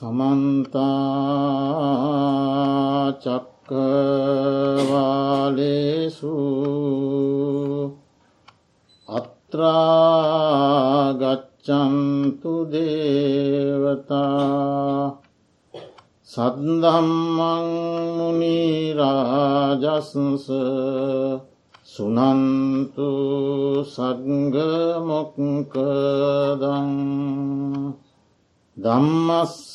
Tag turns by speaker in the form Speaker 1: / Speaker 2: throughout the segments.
Speaker 1: සමන්තාචක්කවාලේසු අත්‍රාගච්චන්තු දේවතා සද්දම්මංමුනිරාජස්ස සුනන්තු සග්ගමොක්කදං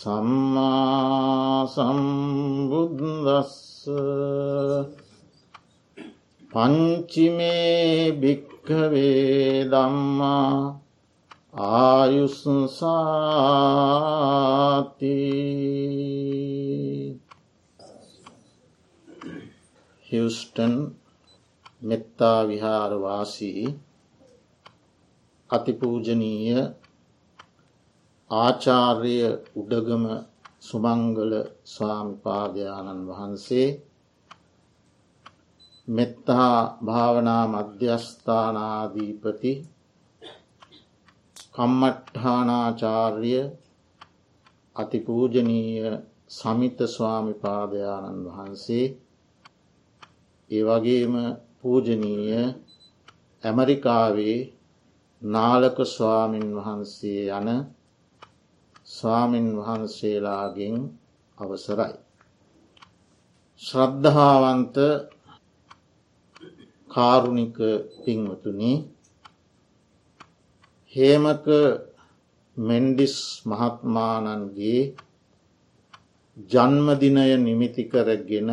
Speaker 1: සම්මා සම්බුද්දස්ස පංචිමේ භික්කවේ දම්මා ආයුසාති හිවස්ටන් මෙත්තා විහාරවාසී අතිපූජනීය ආචාර්ය උඩගම සුමංගල ස්වාමිපාදයාණන් වහන්සේ මෙත්තා භාවනා මධ්‍යස්ථානාධීපති කම්මට්ඨානාචාර්ය අතිපූජනීය සමිත ස්වාමිපාදයාණන් වහන්සේ ඒ වගේම පූජනීය ඇමරිකාවේ නාලක ස්වාමින් වහන්සේ යන ස්වාමින් වහන්සේලාගෙන් අවසරයි. ශ්‍රද්ධාවන්ත කාරුණික පින්වතුනි හේමක මෙන්ඩිස් මහත්මානන්ගේ ජන්මදිනය නිමිති කරගෙන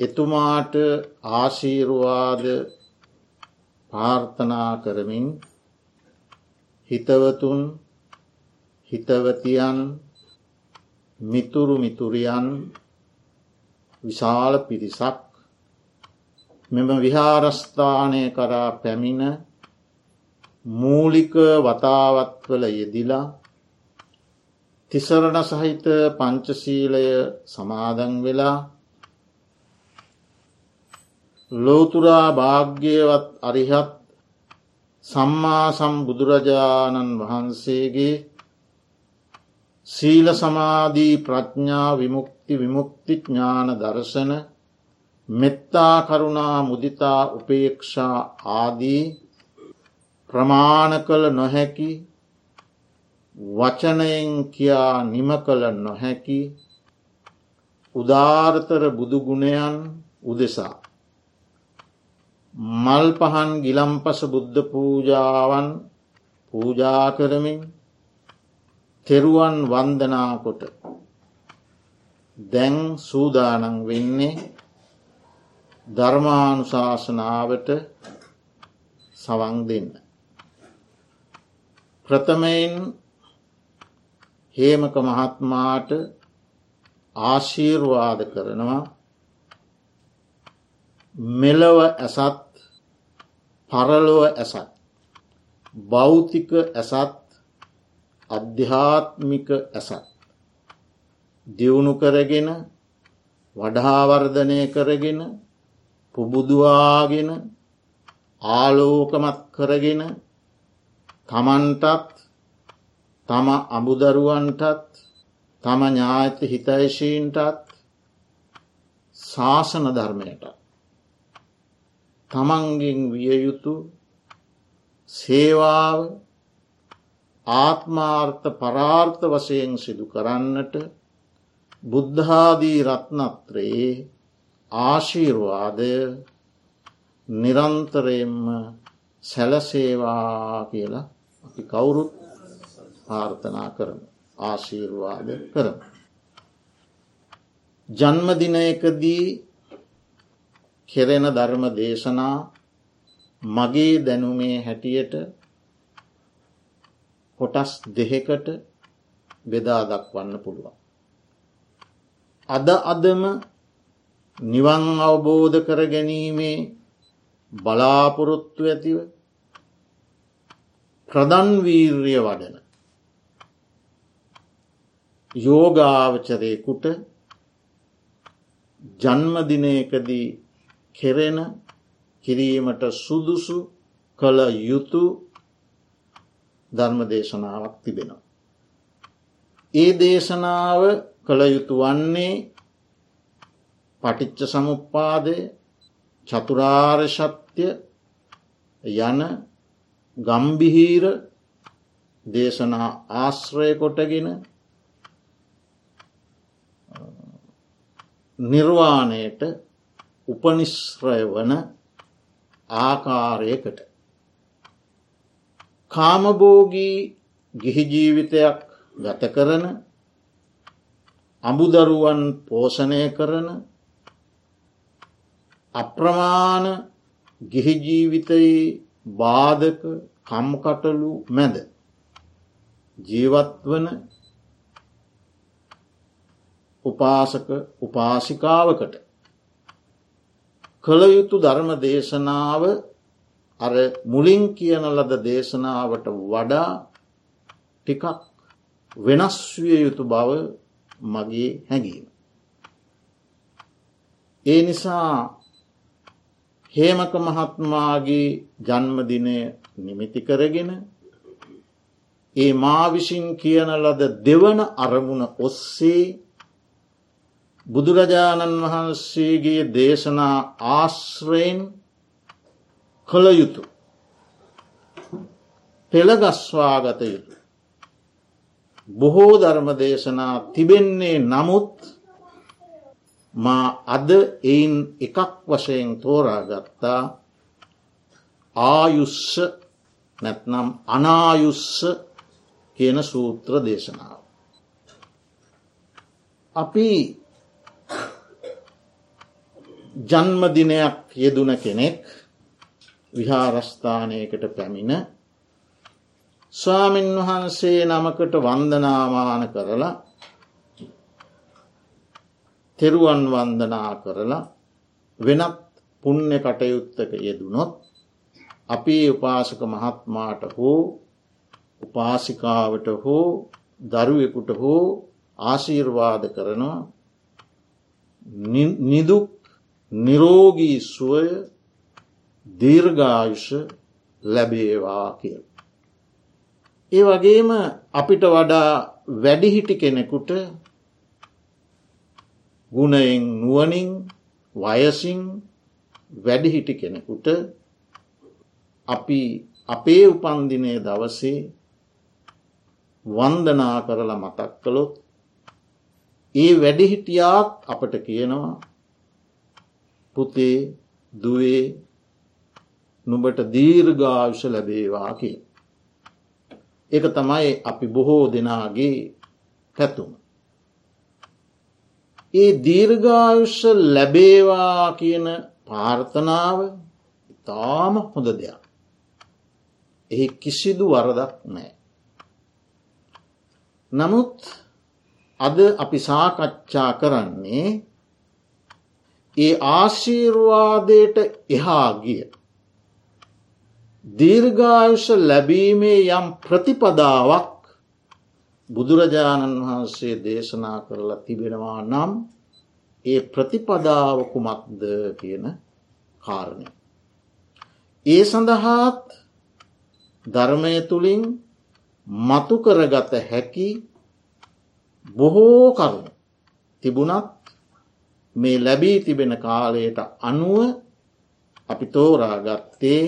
Speaker 1: එතුමාට ආශීරුවාද පාර්ථනා කරමින් හිතවතුන් හිතවතියන් මිතුරු මිතුරියන් විශාල පිරිසක් මෙම විහාරස්ථානය කරා පැමිණ මූලික වතාවත්වල යෙදිලා තිසරණ සහිත පංචසීලය සමාදන් වෙලා ලෝතුරා භාග්‍යවත් අරිහත් සම්මා සම්බුදුරජාණන් වහන්සේගේ සීල සමාධී ප්‍රඥා විමුක්ති විමුක්ති ඥාන දර්ශන මෙත්තා කරුණා මුදිතා උපේක්ෂා ආදී ප්‍රමාණ කළ නොහැකි වචනයෙන් කියා නිම කළ නොහැකි උදාර්තර බුදුගුණයන් උදෙසා. මල් පහන් ගිලම්පස බුද්ධ පූජාවන් පූජා කරමින් තෙරුවන් වන්දනාකොට දැන් සූදානන් වෙන්නේ ධර්මානුශාසනාවට සවන් දෙන්න. ප්‍රථමයෙන් හේමක මහත්මාට ආශීර්වාද කරනවා මෙලව ඇසත් පරලොව ඇසත් භෞතික ඇසත් අධ්‍යාත්මික ඇසත් දියුණු කරගෙන වඩාවර්ධනය කරගෙන පුබුදුවාගෙන ආලෝකමත් කරගෙන තමන්ටත් තම අමුදරුවන්ටත් තම ඥාත හිතයිශීන්ටත් ශාසන ධර්මයට තමන්ගෙන් විය යුතු සේවාව ආත්මාර්ථ පරාර්ථ වශයෙන් සිදු කරන්නට බුද්ධාදී රත්නත්‍රයේ ආශීර්වාදය නිරන්තරයෙන්ම සැලසේවා කියලා අපි කවුරුත් පාර්ථනා කරන ආශීර්වාද කරන. ජන්මදිනයකදී කෙරෙන ධර්ම දේශනා මගේ දැනුමේ හැටියට කොටස් දෙහෙකට බෙදා දක්වන්න පුළුවන්. අද අදම නිවන් අවබෝධ කර ගැනීමේ බලාපොරොත්තු ඇතිව ප්‍රදන්වීර්ය වඩන යෝගාවචරයකුට ජන්මදිනයකදී කෙරෙන කිරීමට සුදුසු කළ යුතු ධර්ම දේශනාවක් තිබෙනවා. ඒ දේශනාව කළ යුතු වන්නේ පටිච්ච සමුපාදය චතුරාර්ශත්‍ය යන ගම්බිහීර දේශනා ආශ්‍රය කොටගෙන නිර්වාණයට උපනිශ්‍රය වන ආකාරයකට. කාමබෝගී ගිහිජීවිතයක් ගත කරන අඹුදරුවන් පෝෂණය කරන අප්‍රමාණ ගිහිජීවිතයේ බාධක කම්කටලු මැද ජීවත්වන උපාසක උපාසිකාවකට කළ යුතු ධර්ම දේශනාව අර මුලින් කියන ලද දේශනාවට වඩා ටිකක් වෙනස් විය යුතු බව මගේ හැඟීම. ඒ නිසා හේමක මහත්මාගේ ජන්මදිනය නිමිති කරගෙන ඒ මා විසින් කියන ලද දෙවන අරමුණ ඔස්සේ බුදුරජාණන් වහන්සේගේ දේශනා ආශ්‍රයෙන් කළ යුතු පෙළගස්වාගත යුතු. බොහෝ ධර්ම දේශනා තිබෙන්නේ නමුත් මා අද එයින් එකක් වශයෙන් තෝරාගත්තා ආයුස්ස නැත්නම් අනායුස්ස කියන සූත්‍ර දේශනාව. අපි ජන්මදිනයක් යෙදුන කෙනෙක් විහාරස්ථානයකට පැමිණ ස්වාමින් වහන්සේ නමකට වන්දනාමාන කරලා තෙරුවන් වන්දනා කරලා වෙනත් පුුණ්‍ය කටයුත්තක යෙදුනොත් අපි උපාසක මහත්මාට හෝ උපාසිකාවට හෝ දරුවෙකුට හෝ ආශීර්වාද කරනවා. නිදුක් නිරෝගී සුවය දීර්ඝායුෂ ලැබේවා කියල්. ඒ වගේම අපිට වඩා වැඩිහිටි කෙනෙකුට ගුණයෙන් නුවනින් වයසින් වැඩිහිටි කෙනෙකුට අපි අපේ උපන්දිනය දවසේ වන්දනා කරලා මතක් කළොත් ඒ වැඩිහිටියාත් අපට කියනවා පුතේ දුවේ නුබට දීර්ඝාවිෂ ලැබේවා කිය. ඒක තමයි අපි බොහෝ දෙනාගේ පැතුම. ඒ දීර්ඝායුෂ ලැබේවා කියන පාර්ථනාව ඉතාම හොඳ දෙයක්. එහි කිසිදු වරදක් නෑ. නමුත් අද අපි සාකච්ඡා කරන්නේ ඒ ආශීර්වාදයට එහා ගිය. දීර්ඝායුෂ ලැබීමේ යම් ප්‍රතිපදාවක් බුදුරජාණන් වහන්සේ දේශනා කරලා තිබෙනවා නම් ඒ ප්‍රතිපදාවකුමක්ද කියන කාරණය. ඒ සඳහාත් ධර්මය තුළින් මතු කරගත හැකි බොහෝ කරුණු තිබුණත් මේ ලැබී තිබෙන කාලයට අනුව අපි තෝරාගත්තේ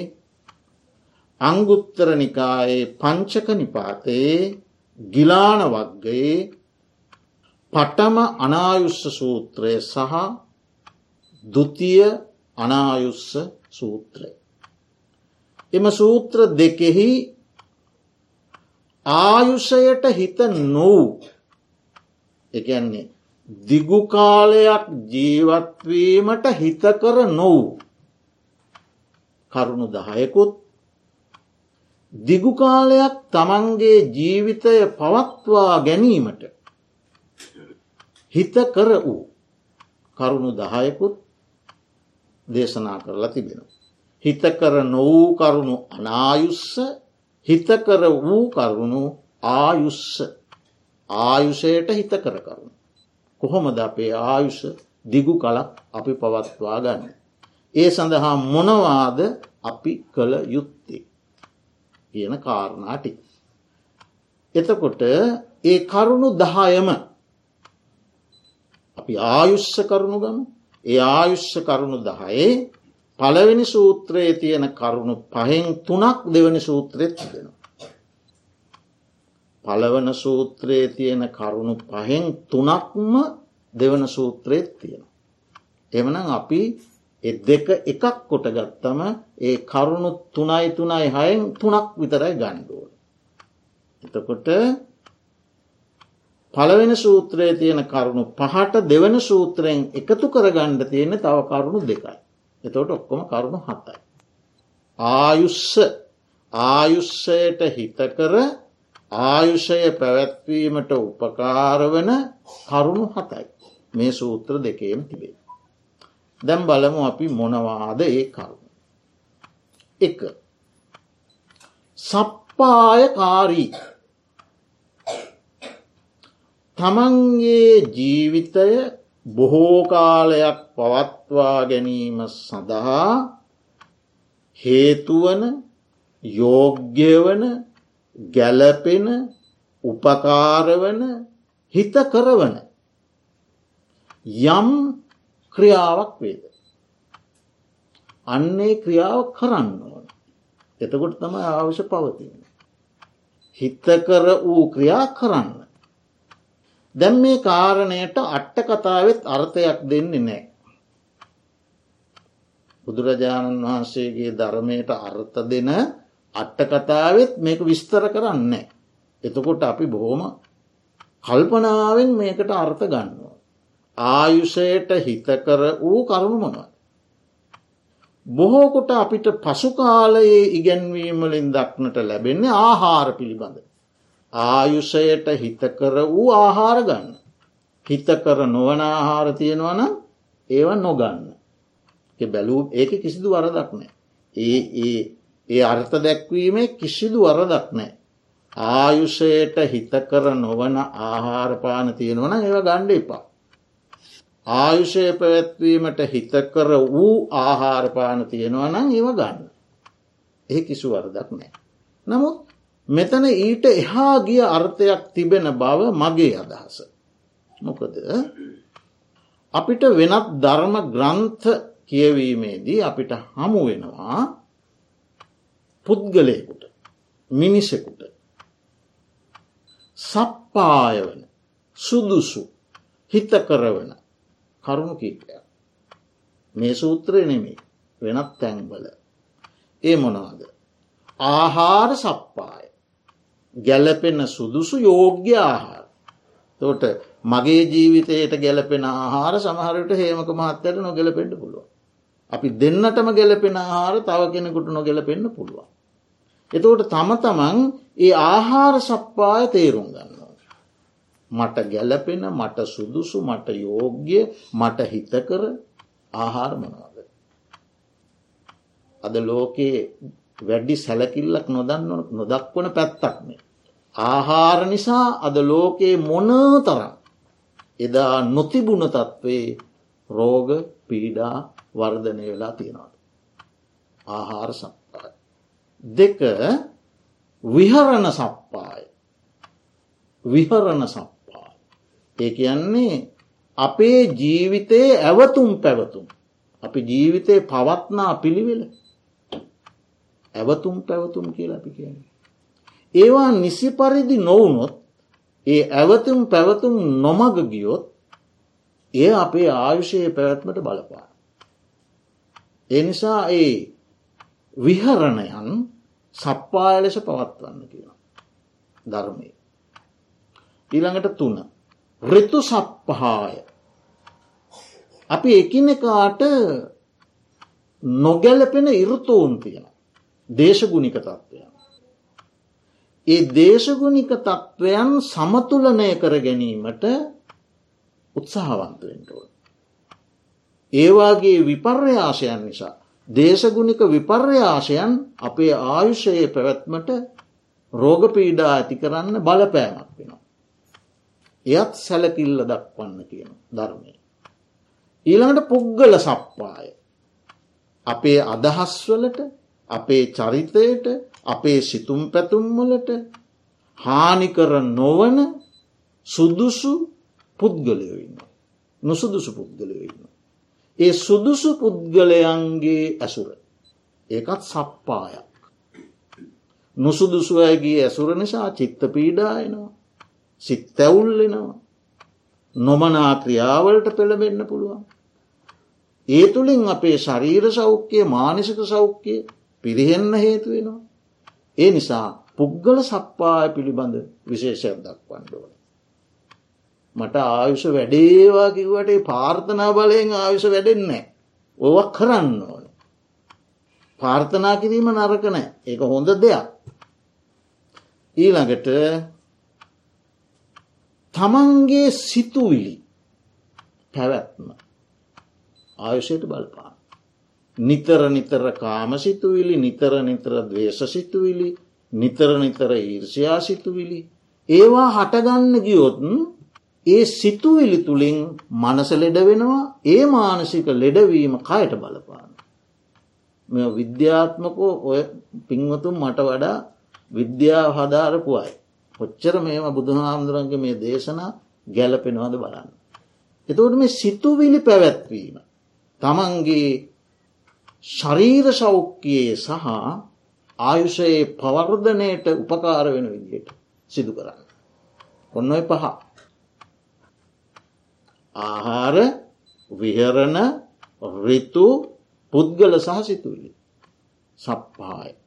Speaker 1: අංගුත්තර නිකායේ පංචක නිපාතයේ ගිලාන වක්ගයේ පටම අනායුස්ස සූත්‍රය සහ දුතිය අනායුස්ස සූත්‍රය. එම සූත්‍ර දෙකෙහි ආයුෂයට හිත නොවූ එකන්නේ දිගුකාලයක් ජීවත්වීමට හිතකර නොවූ කරුණු දහයකුත් දිගුකාලයක් තමන්ගේ ජීවිතය පවත්වා ගැනීමට හිත කර වූ කරුණු දහයකුත් දේශනා කරලා තිබෙන. හිතකර නොවූ කරුණු අනායුස්ස හිතකර වූ කරුණු ආයුස්ස ආයුෂයට හිත කර කරුණු. කොහොමද අපේ ආයුෂ දිගු කලක් අපි පවත්වා ගන්න. ඒ සඳහා මොනවාද අපි කළ යුත්තේ. කියන කාරණාටි. එතකොට ඒ කරුණු දහයම අපි ආයුෂ්‍ය කරුණු ගම ඒ ආයුෂ්‍ය කරුණු දහයේ පළවෙනි සූත්‍රයේ තියෙන කරුණු පහෙන් තුනක් දෙවනි සූත්‍රයත් තිබෙන. පළවන සූත්‍රයේ තියෙන කරුණු පහෙන් තුනක්ම දෙවන සූත්‍රයත් තියෙන. එමනම් අපි එ දෙක එකක් කොට ගත්තම ඒ කරුණු තුනයි තුනයි හයෙන් තුනක් විතරයි ගණ්ඩුව. එතකොට පළවෙන සූත්‍රයේ තියෙන කරුණු පහට දෙවන සූත්‍රයෙන් එකතු කර ගණ්ඩ තියෙන තව කරුණු දෙකයි. එතවට ඔක්කොම කරුණු හතයි. ආයුස්ස ආයුස්සයට හිතකර ආයුෂය පැවැත්වීමට උපකාරවන කරුණු හතයි. මේ සූත්‍ර දෙකේම තිබේ. දැම් බලමු අපි මොනවාද ඒ කරුණු. එක සප්පායකාරී තමන්ගේ ජීවිතය බොහෝකාලයක් පවත්වා ගැනීම සඳහා හේතුවන යෝග්‍යවන ගැලපෙන උපකාරවන හිත කරවන යම් ක්‍රියාවක් වේද. අන්නේ ක්‍රියාව කරන්න ඕන. එතකොට තම අවශ්‍ය පවතින. හිතකර වූ ක්‍රියා කරන්න. දැම් මේ කාරණයට අට්ට කතාවත් අර්ථයක් දෙන්නේ නෑ. බුදුරජාණන් වහන්සේගේ ධර්මයට අර්ථ දෙන අට්ට කතාවත් මේක විස්තර කරන්නේ. එතකොට අපි බොහෝම කල්පනාවෙන් මේකට අර්ථ ගන්නවා. ආයුෂයට හිතකර වූ කරුණු මොනවයි. බොහෝකොට අපිට පසුකාලයේ ඉගැන්වීමලින් දක්නට ලැබෙන්නේ ආහාර පිළිබඳ. ආයුෂයට හිතකර වූ ආහාර ගන්න. හිතකර නොවන ආහාර තියෙනවන ඒව නොගන්න. බැලූ ඒක කිසිදු වරදක් නෑ. ඒ ඒ ඒ අර්ථ දැක්වීමේ කිසිදු වරදක් නෑ. ආයුෂයට හිතකර නොවන ආහාරපාන තියෙනවන ඒව ගණ්ඩ එපා. ආයුෂය පැවැත්වීමට හිතකර වූ ආහාරපාන තියෙනවා නම් ඒව ගන්න. එහි කිසු වරදක් නෑ. නමුත් මෙතන ඊට එහා ගිය අර්ථයක් තිබෙන බව මගේ අදහස. මොකද අපිට වෙනත් ධර්ම ග්‍රන්ථ කියවීමේදී අපිට හමු වෙනවා පුද්ගලයකුට මිනිසෙකුට සප්පායවන සුදුසු හිත කරවන කරුණු කීපයක්. මේ සූත්‍රය නෙමේ වෙනත් තැන්වල. ඒ මොනවාද. ආහාර සප්පාය. ගැලපෙන සුදුසු යෝග්‍ය ආහාර. තෝට මගේ ජීවිතයට ගැලපෙන ආහාර සමහරට හේමක මහත්තයට නොගැලපෙන්ට පුළුව. අපි දෙන්නටම ගැලපෙන ආහාර තව කෙනෙකුට නොගැලපෙන්න්න පුළුවන්. එතකොට තම තමන් ඒ ආහාර සප්පාය තේරුම් ගන්න. මට ගැලපෙන මට සුදුසු මට යෝග්‍ය මට හිතකර ආහාර මොනවාද. අද ලෝකයේ වැඩි සැලකිල්ලක් නොදන්න නොදක්වන පැත්තක්නේ. ආහාර නිසා අද ලෝකයේ මොන තරම් එදා නොතිබුණ තත්වේ රෝග පීඩා වර්ධනය වෙලා තියෙනවාද. ආහාර සප්පාය. දෙක විහරණ සප්පාය. විහරණ සප්පාය. ඒ කියන්නේ අපේ ජීවිතයේ ඇවතුම් පැවතුම්. අපි ජීවිතය පවත්නා පිළිවෙල. ඇවතුම් පැවතුම් කියලා අපි කියන්නේ. ඒවා නිසි පරිදි නොවුනොත් ඒ ඇවතුම් පැවතුම් නොමග ගියොත් ඒ අපේ ආයුෂයේ පැවැත්මට බලපා. එනිසා ඒ විහරණයන් සප්පාය ලෙස පවත්වන්න කියන ධර්මය. ඊළඟට තුන. රිතු සප්පහාය. අපි එකිනෙකාට නොගැලපෙන ඉරුතූන් තියෙන. දේශගුණික තත්ත්වයන්. ඒ දේශගුණික තත්ත්වයන් සමතුලනය කර ගැනීමට උත්සාහවන්තුවෙන්ටුව. ඒවාගේ විපර්යාශයන් නිසා. දේශගුණික විපර්යාශයන් අපේ ආයුෂයේ පැවැත්මට රෝගපීඩා ඇති කරන්න බලපෑමක් වෙනවා. එයත් සැලකිල්ල දක්වන්න කියන ධර්මය. ඊළඟට පුද්ගල සප්පාය. අපේ අදහස්වලට අපේ චරිතයට අපේ සිතුම් පැතුම්වලට හානිකර නොවන සුදුසු පුද්ගලයෝ ඉන්න. නුසුදුසු පුද්ගලයෝ ඉන්න. ඒ සුදුසු පුද්ගලයන්ගේ ඇසුර. ඒකත් සප්පායක්. නුසුදුසු අයගේ ඇසුර නිසා චිත්ත පීඩායනවා. සිත් තැවුල්ලෙනවා. නොමනා ක්‍රියාවලට පෙළබෙන්න පුළුවන්. ඒ තුළින් අපේ ශරීර සෞඛ්‍යය මානසික සෞඛ්‍යය පිරිහෙන්න හේතු වෙනවා. ඒ නිසා පුද්ගල සප්පාය පිළිබඳ විශේෂයක් දක්වන්නඩුවන. මට ආයුෂ වැඩේවා කිවට පාර්ථනා බලයෙන් ආයුෂ වැඩෙන්නේ. ඕවක් කරන්න ඕන. පාර්ථනා කිරීම නරකනෑ ඒක හොඳ දෙයක්. ඊළඟට තමන්ගේ සිතුවිලි පැවැත්ම ආයුෂයට බලපාන. නිතර නිතර කාමසිතුවිලි නිතර නිතර දවේශසිතුවිලි නිතර නිතර ඊර්ෂයා සිතුවිලි ඒවා හටගන්න ගියොත්න් ඒ සිතුවිලි තුළින් මනස ලෙඩ වෙනවා ඒ මානසික ලෙඩවීම කයට බලපාන. මෙ විද්‍යාත්මකෝ ඔය පින්වතුම් මට වඩා විද්‍යාව හදාරපු අයි. කොච්චර මේම බුදුහාමුදුරන්ගේ මේ දේශනා ගැලපෙනවාද බලන්න. එතවට මේ සිතුවිලි පැවැත්වීම. තමන්ගේ ශරීර සෞඛ්‍යයේ සහ ආයුෂයේ පවර්ධනයට උපකාර වෙන විදියට සිදු කරන්න. ඔන්න ඔය පහ. ආහාර විහරණ රිතු පුද්ගල සහ සිතුවිලි. සප්පාය.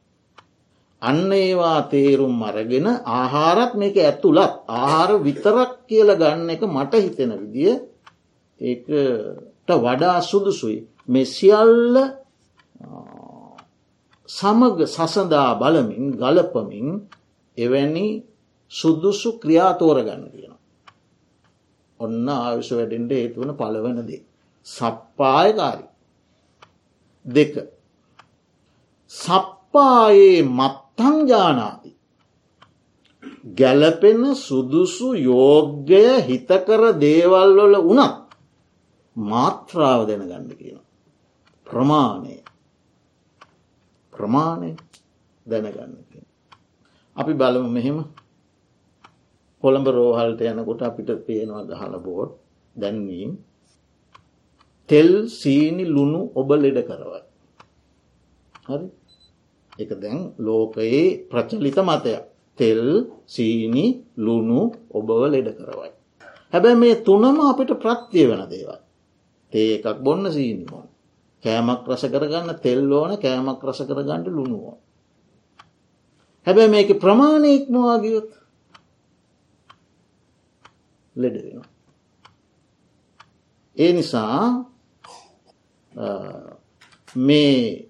Speaker 1: අන්න ඒවා තේරුම් අරගෙන ආහාරත් මේක ඇතුළත් ආහාර විතරක් කියල ගන්න එක මට හිතෙන විදිිය ඒට වඩා සුදුසුයි මෙ සියල්ල සමග සසඳා බලමින් ගලපමින් එවැනි සුදුසු ක්‍රියාතෝර ගන්න තියෙන. ඔන්න ආවිශ වැඩෙන්ට ඒතුවන පලවනදේ. සප්පායකාරි. දෙක. සප්පායේ මත්තං ජානාති. ගැලපෙන සුදුසු යෝග්‍යය හිතකර දේවල්වල වනත් මාත්‍රාව දෙන ගන්න කියන. ප්‍රමාණය ප්‍රමාණය දැනගන්න. අපි බලමු මෙහෙම කොළඹ රෝහල්ට යනකොට අපිට පේනවා ගහල බෝඩ් දැන්වීම් තෙල් සීනි ලුණු ඔබ ලෙඩ කරවයි. හරි එක දැන් ලෝකයේ ප්‍රචලිත මතයක් තෙල් සීනි ලුණු ඔබව ලෙඩ කරවයි. හැබැ මේ තුනම අපිට ප්‍රත්තිය වෙන දේවල්. තේ එකක් බොන්න සීනිමෝන්. කෑමක් රස කරගන්න තෙල් ඕන කෑමක් රස කරගන්නට ලුණුවෝ. හැබැ මේක ප්‍රමාණය ඉක්මවාගියොත් ලෙඩ වෙන. ඒ නිසා මේ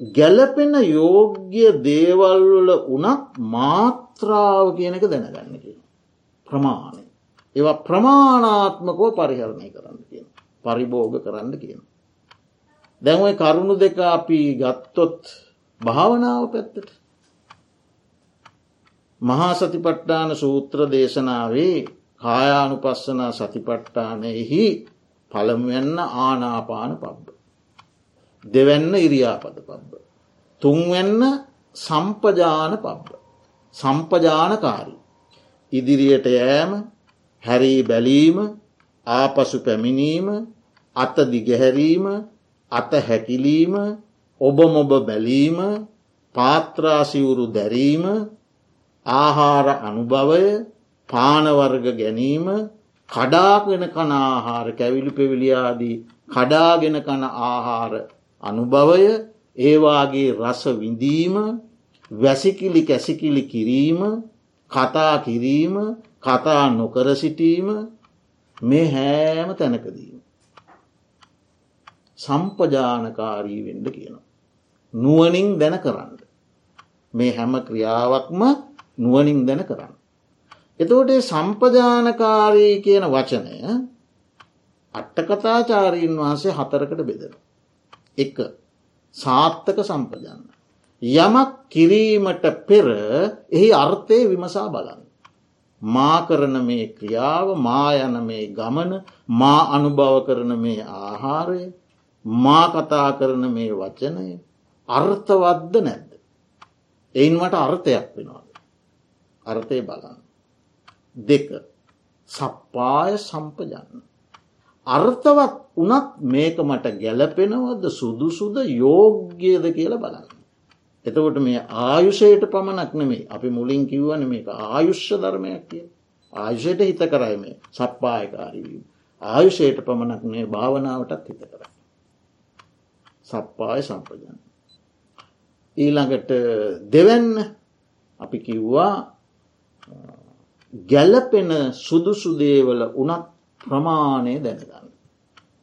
Speaker 1: ගැලපෙන යෝග්‍ය දේවල්වල වනත් මාත්‍රාව කියනක දැනගන්න කිය. ප්‍රමාණය. ඒවා ප්‍රමාණාත්මකෝ පරිහරණය කරන්න කියන. පරිභෝග කරන්න කියන. දැන්වයි කරුණු දෙක අපි ගත්තොත් භාවනාව පැත්තට. මහා සතිපට්ඨාන සූත්‍ර දේශනාවේ කායානු පස්සනා සතිපට්ඨානයෙහි පළමුවෙන්න ආනාපාන පබ්බ. දෙවැන්න ඉරියාපද පබ්බ. තුන්වෙන්න සම්පජාන පබ්බ. සම්පජානකාරී. ඉදිරියට යෑම හැරී බැලීම ආපසු පැමිණීම අත දිගහැරීම අත හැකිලීම ඔබ මොබ බැලීම පාත්‍රාසිවුරු දැරීම ආහාර අනුභවය පානවර්ග ගැනීම කඩාගෙන කනාහාර කැවිලි පෙවිලියාදී කඩාගෙන කන ආහාර අනුභවය ඒවාගේ රස විඳීම වැසිකිලි කැසිකිලි කිරීම කතා කිරීම කතා නොකර සිටීම මේ හෑම තැනකදීම. සම්පජානකාරී වෙන්ඩ කියන. නුවනින් දැන කරන්න. මේ හැම ක්‍රියාවක්ම නුවනින් දැන කරන්න. එතෝට සම්පජානකාරී කියන වචනය අට්ටකතාචාරීන් වහන්සේ හතරකට බෙදෙන. එක සාත්තක සම්පජන්න. යමක් කිරීමට පෙර එහි අර්ථය විමසා බලන්න. මා කරන මේ ක්‍රියාව මා යන මේ ගමන මා අනුභව කරන මේ ආහාරය මා කතා කරන මේ වචනය අර්ථවද්ද නැද්ද. එයින්මට අර්ථයක් වෙනවාද. අර්ථය බලන්න. දෙක සප්පාය සම්පජන්න. අර්ථවත් වනත් මේක මට ගැලපෙනවද සුදුසුද යෝග්‍යද කියලා බලන්න. එතකොට මේ ආයුෂයට පමණක් නෙමේ අපි මුලින් කිව්වන මේක ආයුෂ්‍ය ධර්මයක් කිය. ආයුෂයට හිත කරයි මේ සප්පායකාරීවීම. ආයුෂයට පමණක් මේ භාවනාවටත් හිත කරයි. සප්පාය සම්පජන්න. ඊළඟට දෙවැන්න අපි කිව්වා ගැලපෙන සුදුසුදේවල උනත් ප්‍රමාණය දැනගන්න.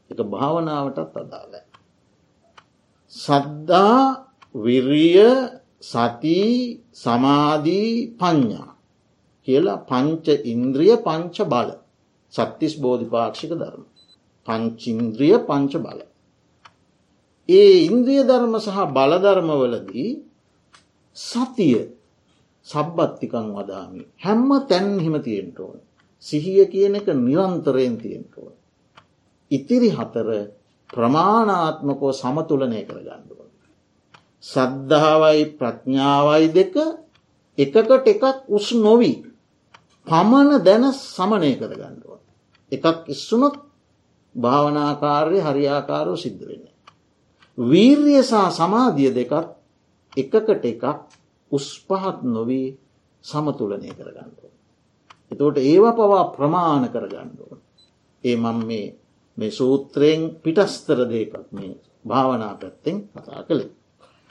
Speaker 1: එක භාවනාවටත් අදාළ. සද්දා විරිය සති සමාධී පඤ්ඥා කියලා පංච ඉන්ද්‍රිය පංච බල සත්තිස් බෝධිපාක්ෂික ධර්ම. පංචින්ද්‍රිය පංච බල. ඒ ඉන්ද්‍රිය ධර්ම සහ බලධර්මවලදී සතිය සබ්බත්තිකං වදාමි හැම්ම තැන් හිම තියෙන්ට ඕන. සිහිය කියන එක නිරන්තරයෙන් තියෙන්ට ඕන. ඉතිරි හතර ප්‍රමාණාත්මකෝ සමතුලනය කර ගණ්ඩුව. සද්ධාවයි ප්‍රඥාවයි දෙක එකකට එකක් උස් නොවී පමණ දැන සමනය කර ගණ්ඩුව. එකක් ඉස්සුනොත් භාවනාකාරය හරියාකාරෝ සිද්ධ වෙන. වීර්යසා සමාධිය දෙකත් එකකට එකක් උස්පහත් නොවී සමතුලනය කරගන්නඩුව. එතෝට ඒව පවා ප්‍රමාණ කරගණ්ඩුව. ඒ මං මේ මේ සූත්‍රයෙන් පිටස්තර දෙකක් මේ භාවනා පැත්තෙන් කතා කළේ.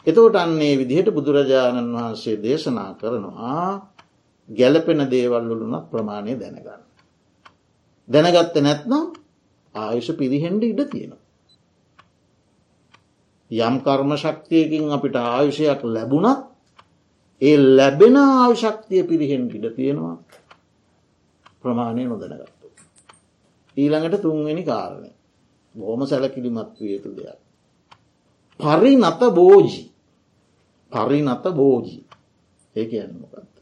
Speaker 1: එතෝට අන්නේ විදිහට බුදුරජාණන් වහන්සේ දේශනා කරනවා ගැලපෙන දේවල්ලුනත් ප්‍රමාණය දැනගන්න. දැනගත්ත නැත්නම් ආයුෂ පිරිහෙන්ඩ ඉඩ තියෙනවා. යම් කර්ම ශක්තියකින් අපිට ආයුෂයක් ලැබුණත් ඒ ලැබෙන ආවිශක්තිය පිරිහෙන් ඉඩ තියෙනවා ප්‍රමාණය නොදැනගත්තු. ඊළඟට තුන්වෙනි කාරණය බොහොම සැලකිලිමත් විය යුතු දෙයක්. පරිනත බෝජි පරිනත බෝජී ඒ කියන්නමොකක්ද.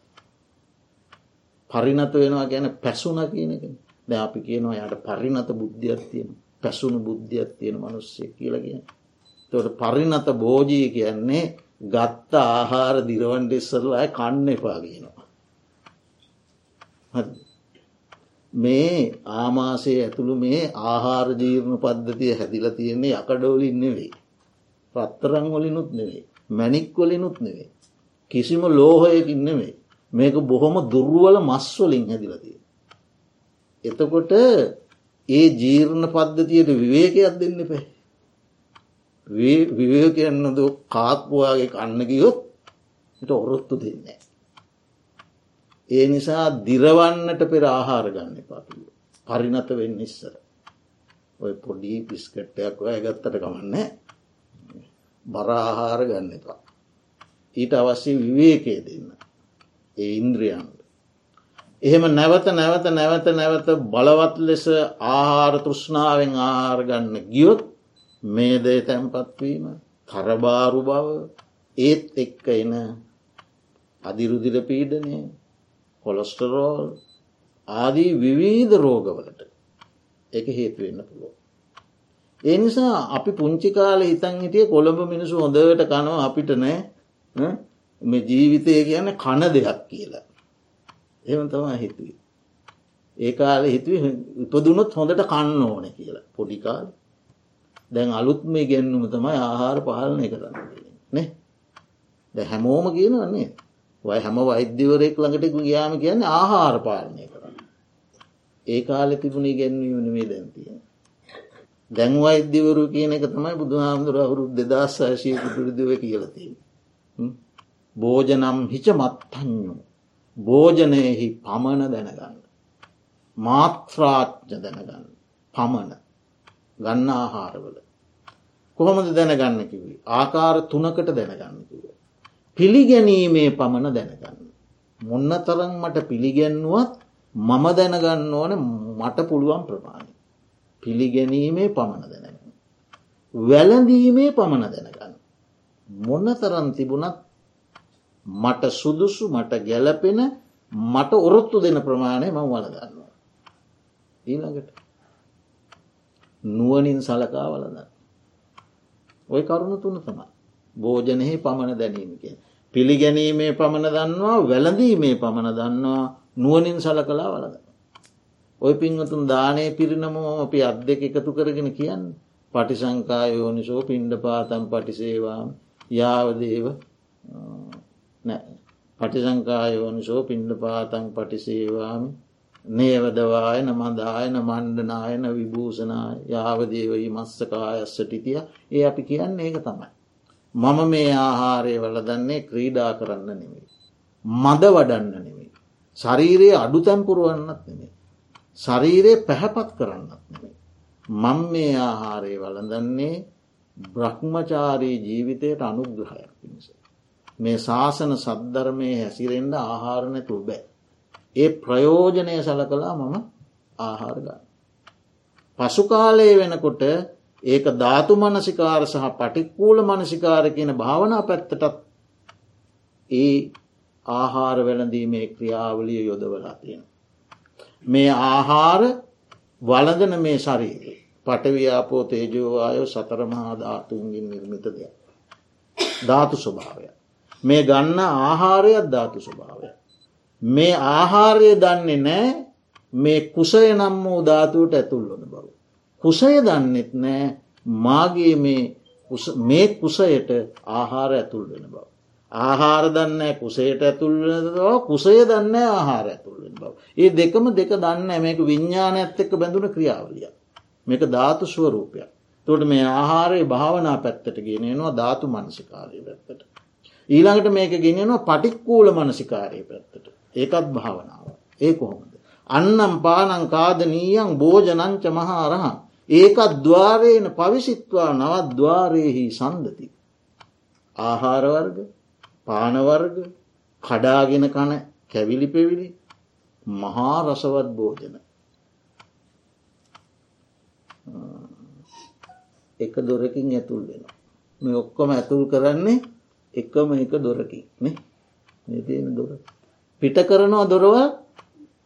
Speaker 1: පරිනත වෙනවා ගැන පැසුන කියනක ද අපි කියනවා යට පරිනත බුද්ධියක් තියෙන පැසුණු බුද්ධියක් තියෙන මනුස්්‍යය කියල කියන. තොට පරිනත බෝජී කියන්නේ ගත්ත ආහාර දිරවන්ඩ ඉස්සරලා කන්න එපාගෙනවා. මේ ආමාසය ඇතුළු මේ ආහාර ජීර්ණ පද්ධතිය හැදිල තියෙන්නේ යකඩෝලින් නෙවෙයි. පත්තරං වලිනුත් නෙවෙයි. මැනික්වලිනුත් නෙවෙයි. කිසිම ලෝහයකින් නෙවෙයි. මේක බොහොම දුර්ුවල මස්වලින් හැදිලතිය. එතකොට ඒ ජීර්ණ පද්ධතියට විවේකයක් දෙන්න පැ. විවේකයන්නද කාක්පුවාගේ කන්න ගියොත් ට ඔරොත්තු දෙන්නේ. ඒ නිසා දිරවන්නට පෙර ආහාර ගන්න පාකිව. පරිනත වෙන්න ඉස්සර. ඔය පොඩි පිස්කට්ටයක් ඔය ගත්තට කමන්නේ බරආහාර ගන්න එපා. ඊට අවශ්‍ය විවේකය දෙන්න. ඒ ඉන්ද්‍රියන්ට. එහෙම නැවත නැවත නැවත නැවත බලවත් ලෙස ආහාර තෘෂ්ණාවෙන් ආහාරගන්න ගියොත් මේදේ තැන්පත්වීම තරබාරු බව ඒත් එක්ක එන අධිරුදිර පීඩනය කොලොස්ටරෝල් ආදී විවීධ රෝගවලට එක හේතුවෙන්න පුළුව. ඒ නිසා අපි පුංචි කාල හිතන් හිටිය කොළඹ මිනිසු හොඳට කනව අපිට නෑ මේ ජීවිතය කියන්න කන දෙයක් කියලා. එම තමා හිතුවේ. ඒ කාල හිතුව උපදුනොත් හොඳට කන්න ඕන කියලා පොඩිකාල දැන් අලුත් මේ ගැන්නුම තමයි ආහාර පාලනය කරන්න නේ ද හැමෝම කියනවන්නේ වයි හැම වෛද්‍යවරයෙක් ළඟට ගයාම කියන්න ආහාර පාලනය කරන්න ඒ කාලෙ තිබුණේ ගැන්වීමන මේ දැන්තිය දැන් වෛද්‍යවරු කියන එක තමයි බුදුහාමුදුර අවුරුද් දෙදස් සාශය පුටුරිදිව කියලති. භෝජනම් හිච මත්තඥු භෝජනයෙහි පමණ දැනගන්න. මාත්‍රාච්ඥ දැනගන්න පමණ ගන්න ආහාරවල. කොහොමද දැනගන්න කිවී ආකාර තුනකට දැනගන්න කිව. පිළිගැනීමේ පමණ දැනගන්න. මොන්න තරන් මට පිළිගැන්නුවත් මම දැනගන්න ඕන මට පුළුවන් ප්‍රමාණි. පිළිගැනීමේ පමණ දැනගන්න. වැලඳීමේ පමණ දැනගන්න. මොන්න තරන් තිබුණත් මට සුදුසු මට ගැලපෙන මට ඔරොත්තු දෙන ප්‍රමාණය මං වලදන්නවා. ඊළඟට නුවනින් සලකා වලදන්න. ඔය කරුණු තුන තමා. භෝජනයෙහි පමණ දැනීම කිය. පිළිගැනීමේ පමණ දන්නවා වැලඳීමේ පමණ දන්නවා නුවනින් සල කලා වලද. ඔය පින්වතුන් දානය පිරිනමෝ අපි අත් දෙක එකතු කරගෙන කියන්න පටිසංකායෝනිසෝ පින්ඩ පාතම් පටිසේවාම් යාවදේව පටිසංකායෝනිසෝ පින්ඩ පාතන් පටිසේවාමි නේවදවායන මදායන මණ්ඩනායන විභූෂනාය යාවදේවයි මස්සකායස්සටිතිය ඒ අපි කියන්න ඒක තමයි. මම මේ ආහාරය වලදන්නේ ක්‍රීඩා කරන්න නෙමෙයි. මද වඩන්න නෙමෙයි. ශරීරයේ අඩු තැම්පුරුවන්නත් නෙමේ. ශරීරයේ පැහැපත් කරන්නත් නෙමේ. මං මේ ආහාරය වලදන්නේ බ්‍රහ්මචාරී ජීවිතයට අනුග්‍රහයක් පිණිස. මේ ශාසන සද්ධර්මය හැසිරෙන්ඩ ආහාරනැතු බෑ. ඒ ප්‍රයෝජනය සල කලා මම ආහාරගන්න. පසුකාලයේ වෙනකොට ඒක ධාතු මනසිකාර සහ පටික්කූල මනසිකාර කියන භාවනා පැත්තටත් ඒ ආහාර වෙළඳීමේ ක්‍රියාවලිය යොදවලා තියෙන. මේ ආහාර වලදන මේ ශරීරයේ පටව්‍යාපෝ තේජෝවායෝ සතරමහා ධාතුන්ගින් නිර්මිත දෙයක්. ධාතු ස්වභාවය. මේ ගන්න ආහාරයක් ධාතු ස්වභාවය. මේ ආහාරය දන්නේ නෑ මේ කුසය නම් වූ ධාතුවට ඇතුල්වන බව. කුසය දන්නෙත් නෑ මාගේ මේ කුසයට ආහාර ඇතුල් වෙන බව. ආහාර දන්න කුසේට ඇතුල්වෙන බව කුසය දන්න ආහාර ඇතුල්වෙන බව. ඒ දෙකම දෙක දන්න මේක විඤ්ඥාන ඇත්ත එක්ක බැඳුන ක්‍රියාවලිය. මේක ධාතු ස්වරූපයක්. තොට මේ ආහාරය භාවනා පැත්තට ගෙනෙනවා ධාතු මනසිකාරය පැත්තට. ඊළඟට මේක ගෙනෙනවා පටික්කූල මනසිකාරය පැත්තට. ඒකත් භාවනාව. ඒ කොහොමද. අන්නම් පානං කාදනීයන් භෝජනංච මහාරහන්. ඒකත් දවාරයන පවිසිත්වා නවත් දවාරයෙහි සන්දති. ආහාරවර්ග පානවර්ග කඩාගෙන කන කැවිලි පෙවිලි මහා රසවත් භෝජන. එක දොරකින් ඇතුල් වෙන මේ ඔක්කොම ඇතුල් කරන්නේ එකම එක දොරකින් නේ? තියෙන දොර. පිට කරනවා දොරව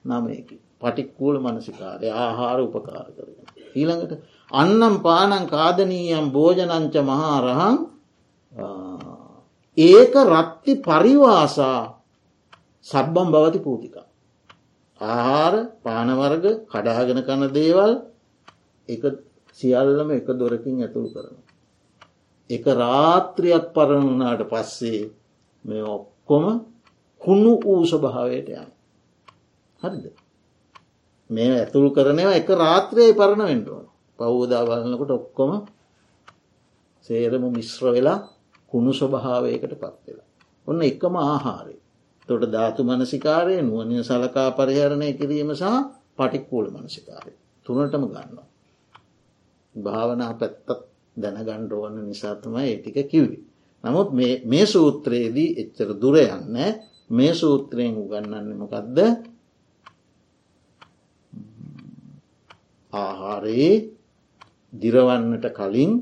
Speaker 1: නමයකි පටික්කූල මනසිකාරය ආහාර උපකාර කරන ඊළඟට අන්නම් පානං කාදනීයම් භෝජනංච මහාරහං ඒක රත්ති පරිවාසා සබ්බම් බවති පූතික. ආහාර පානවර්ග කඩාගෙන කන දේවල් එක සියල්ලම එක දොරකින් ඇතුළු කරන. එක රාත්‍රියක් පරණුනාට පස්සේ මේ ඔක්කොම කුණු වූ ස්වභාවයට යන. හරිද. මේ ඇතුළු කරනවා එක රාත්‍රයේ පරණ වෙන්ටුවන පවූදා බලන්නකොට ඔක්කොම සේරම මිශ්‍ර වෙලා කුණු ස්වභාවයකට පත්වෙලා. ඔන්න එකම ආහාරය. තොට ධාතු මනසිකාරය නුවනිය සලකා පරිහරණය කිරීම සහ පටික්කූල මනසිකාරය. තුනටම ගන්නවා. භාවනා පැත්තත් දැනගණ්ඩෝවන්න නිසාතමයි ඒටික කිව්වි. නමුත් මේ සූත්‍රයේදී එච්චර දුර යන්න මේ සූත්‍රයෙන් උගන්නන්න ආහාරයේ දිරවන්නට කලින්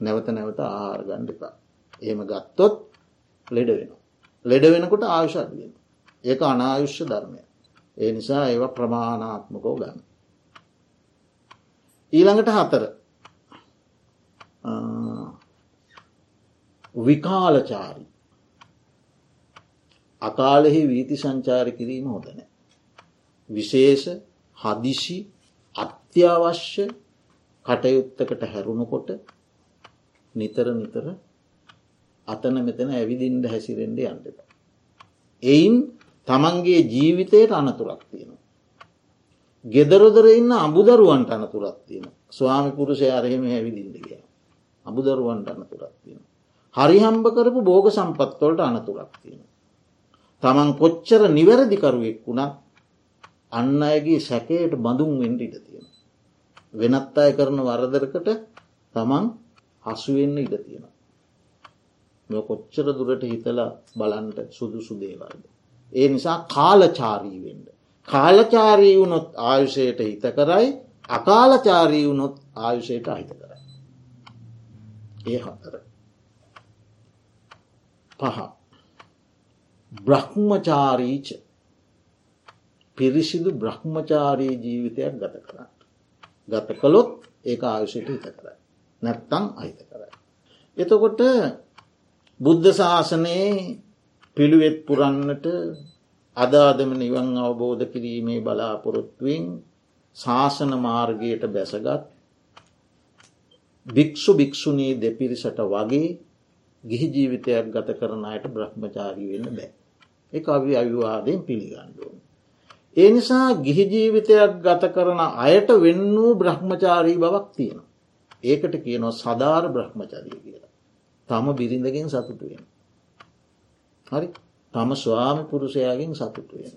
Speaker 1: නැවත නැවත ආහාර ගණ්ඩිපා. එහෙම ගත්තොත් ලෙඩ වෙන. ලෙඩ වෙනකොට ආයුෂාඩුවෙන. ඒක අනායුෂ්‍ය ධර්මය. ඒ නිසා ඒව ප්‍රමාණාත්මකෝ ගන්න. ඊළඟට හතර විකාලචාරි අකාලෙහි වීති සංචාර කිරීම හොදන. විශේෂ හදිසි අත්‍යවශ්‍ය කටයුත්තකට හැරුණුකොට නිතර නිතර අතන මෙතන ඇවිදින්ට හැසිරෙන්ඩ යන්ටක. එයින් තමන්ගේ ජීවිතයට අනතුරක් තියෙන. ගෙදරොදර ඉන්න අබුදරුවන්ට අනතුරක් තියෙන. ස්වාමි පුරුෂය අරහෙම හැවිදිින්ට කිය. අබුදරුවන්ට අනතුරක් තියෙන. හරිහම්බ කරපු බෝග සම්පත්වලට අනතුරක් තියෙන. තමන් කොච්චර නිවැරදිකරුවෙක් වුණත් අන්න අයගේ සැකයට බඳුන් වෙන්ඩ ඉට තියෙන. වෙනත් අය කරන වරදරකට තමන් හසුවෙන්න ඉඩ තියෙන. මෙ කොච්චර දුරට හිතලා බලන්ට සුදුසු දේවල්ද. ඒ නිසා කාලචාරී වෙන්ඩ. කාලචාරී වුණොත් ආයුෂයට හිත කරයි අකාලචාරී වුණොත් ආයුෂයට අහිත කරයි. ඒ හතර. පහ. බ්‍රහ්මචාරීච පිරිසිදු බ්‍රහ්මචාරී ජීවිතයක් ගත කරන්න. ගත කළොත් ඒ ආයුෂයට හිත කරයි. නැත්තං අහිත කරයි. එතකොට බුද්ධ ශාසනයේ පිළිවෙත් පුරන්නට අදාදම නිවන් අවබෝධ කිරීමේ බලාපොරොත්තුවෙන් ශාසන මාර්ගයට බැසගත් භික්‍ෂු භික්‍ෂුණී දෙපිරිසට වගේ ගිහි ජීවිතයක් ගත කරන අයට බ්‍රහ්මචාරී වෙන්න බෑ. එක අවි අවිවාදයෙන් පිළිගණ්ඩුවන්. ඒ නිසා ගිහි ජීවිතයක් ගත කරන අයට වෙන්න වූ බ්‍රහ්මචාරී බවක් තියෙන. ඒකට කියනො සධාර බ්‍රහ්මචරිය කියලා. තම බිරිඳගෙන් සතුටුවෙන. හරි තම ස්වාමි පුරුෂයාගෙන් සතුටුවෙන.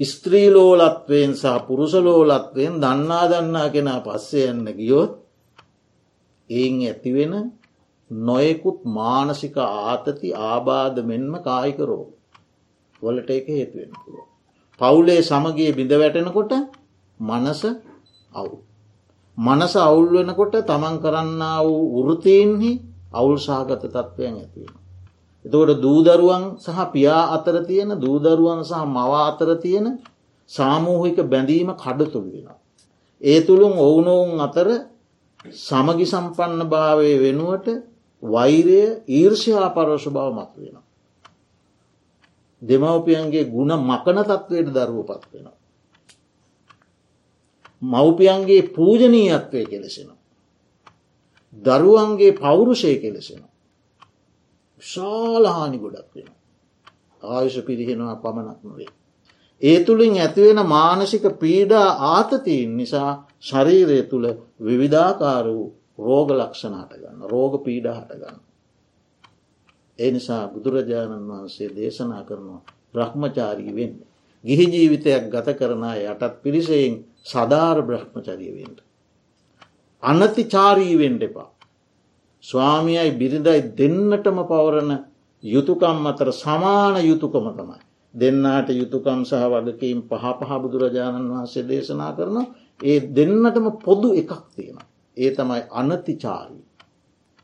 Speaker 1: ස්ත්‍රීලෝලත්වයෙන් සහ පුරුෂලෝලත්වයෙන් දන්නා දන්නා කෙනා පස්සේ යන්න ගියොත් එයින් ඇතිවෙන නොයෙකුත් මානසික ආතති ආබාධ මෙන්ම කායිකරෝ වලට එක හේතුවෙන පුළුව. පවුලේ සමගේ බිඳ වැටෙනකොට මනස අවු. මනස අවුල් වෙනකොට තමන් කරන්න වූ වෘතයෙන්හි අවුල් සාගත තත්ත්වයන් ඇතිවෙන. එතකොට දූදරුවන් සහ පියා අතර තියෙන දූදරුවන් සහ මවා අතර තියෙන සාමූහික බැඳීම කඩතුළ වෙන. ඒ තුළුම් ඔවුනොවුන් අතර සමගි සම්පන්න භාවය වෙනුවට වෛරය ඊර්ෂයා පරෝෂ බව මත් වෙන. දෙමවපියන්ගේ ගුණ මකන තත්වයට දරුව පත් වෙන. මව්පියන්ගේ පූජනීයත්වය කෙලෙසෙන. දරුවන්ගේ පෞරුෂය කෙලෙසෙන. ශාලහානි ගොඩක් වෙන. ආයුෂ පිරිහෙනවා පමණක් නොවේ. ඒ තුළින් ඇතිවෙන මානසික පීඩා ආතතිීන් නිසා ශරීරය තුළ විවිධාකාර වූ රෝග ලක්ෂණ හටගන්න රෝග පීඩ හටගන්න. ඒ නිසා බුදුරජාණන් වහන්සේ දේශනා කරනවා බ්‍රහ්මචාරී වෙන්න. ගිහි ජීවිතයක් ගත කරන යටත් පිරිසයෙන් සධාර බ්‍රහ්මචරියවෙන්ට. අනතිචාරීවෙන්ඩ එපා. ස්වාමියයි බිරිඳයි දෙන්නටම පවරන යුතුකම් අතර සමාන යුතුකම තමයි. දෙන්නාට යුතුකම් සහ වගකීම් පහ පහ බුදුරජාණන් වහන්සේ දේශනා කරන ඒ දෙන්නටම පොදු එකක් තියෙන. ඒ තමයි අනතිචාරී.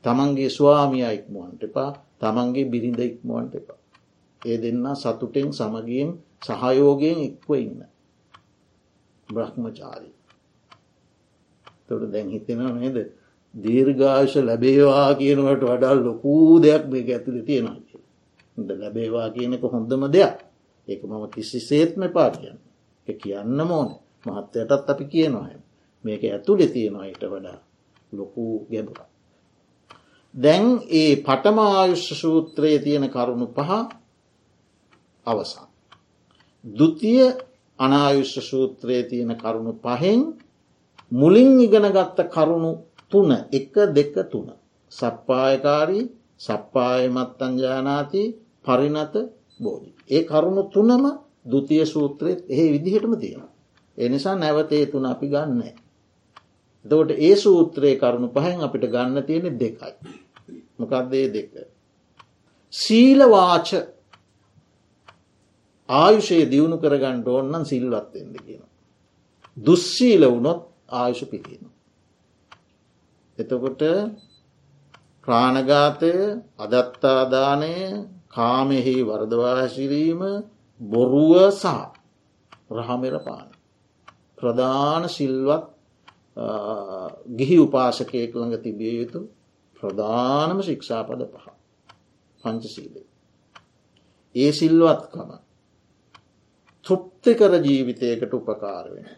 Speaker 1: තමන්ගේ ස්වාමිය ඉක්මුවන්ට එපා තමන්ගේ බිරිඳ ඉක්මුවන්ට එපා. ඒ දෙන්න සතුටෙන් සමගියෙන් සහයෝගයෙන් එක්ව ඉන්න. බ්‍රහ්මචාරී. තොට දැන් හිතෙනවා නේද? දීර්ඝාශ ලැබේවා කියනවට වඩා ලොකූ දෙයක් මේ ඇතුළ තියෙනවා ද ලැබේවා කියනක හොඳම දෙයක්. ඒක මම කිසි සේත්ම පා කියන්න කියන්න මෝන මහත්තයටත් අපි කියනවා මේක ඇතුළෙ තියෙනවා ඊට වඩා ලොකූ ගැබුර දැන් ඒ පටමායුෂ්‍ය සූත්‍රයේ තියෙන කරුණු පහ අවසන් දුතිය අනායුෂ්‍ය සූත්‍රයේ තියෙන කරුණු පහෙන් මුලින් ඉගෙනගත්ත කරුණු තුන එක දෙක තුන. සප්පායකාරී සප්පායමත්තංජානාති පරිනත බෝධි. ඒ කරුණු තුනම දුතිය සූත්‍රයත් එහි විදිහටම තියෙන. එනිසා නැවතේ තුන අපි ගන්න. එතකොට ඒ සූත්‍රයේ කරුණු පහෙන් අපිට ගන්න තියෙන දෙකයි. මොකක්දේ දෙක. සීලවාච ආයුෂයේ දියුණු කරගන්නට ඕන්නන් සිල්වත්වෙන්ද කියන. දුස්සීල වුණොත් ආයුෂ පිතියෙන. එතකොට ප්‍රාණගාතය අදත්තාදානය කාමෙහි වර්දවාශිරීම බොරුව සහ රහමෙරපාන. ප්‍රධාන සිල්වත් ගිහි උපාසකයෙක් ළඟ තිබිය යුතු ප්‍රධානම ශික්ෂාපද පහ පංචසීලේ. ඒ සිල්වත්කම තෘප්තිකර ජීවිතයකට උපකාර වෙන.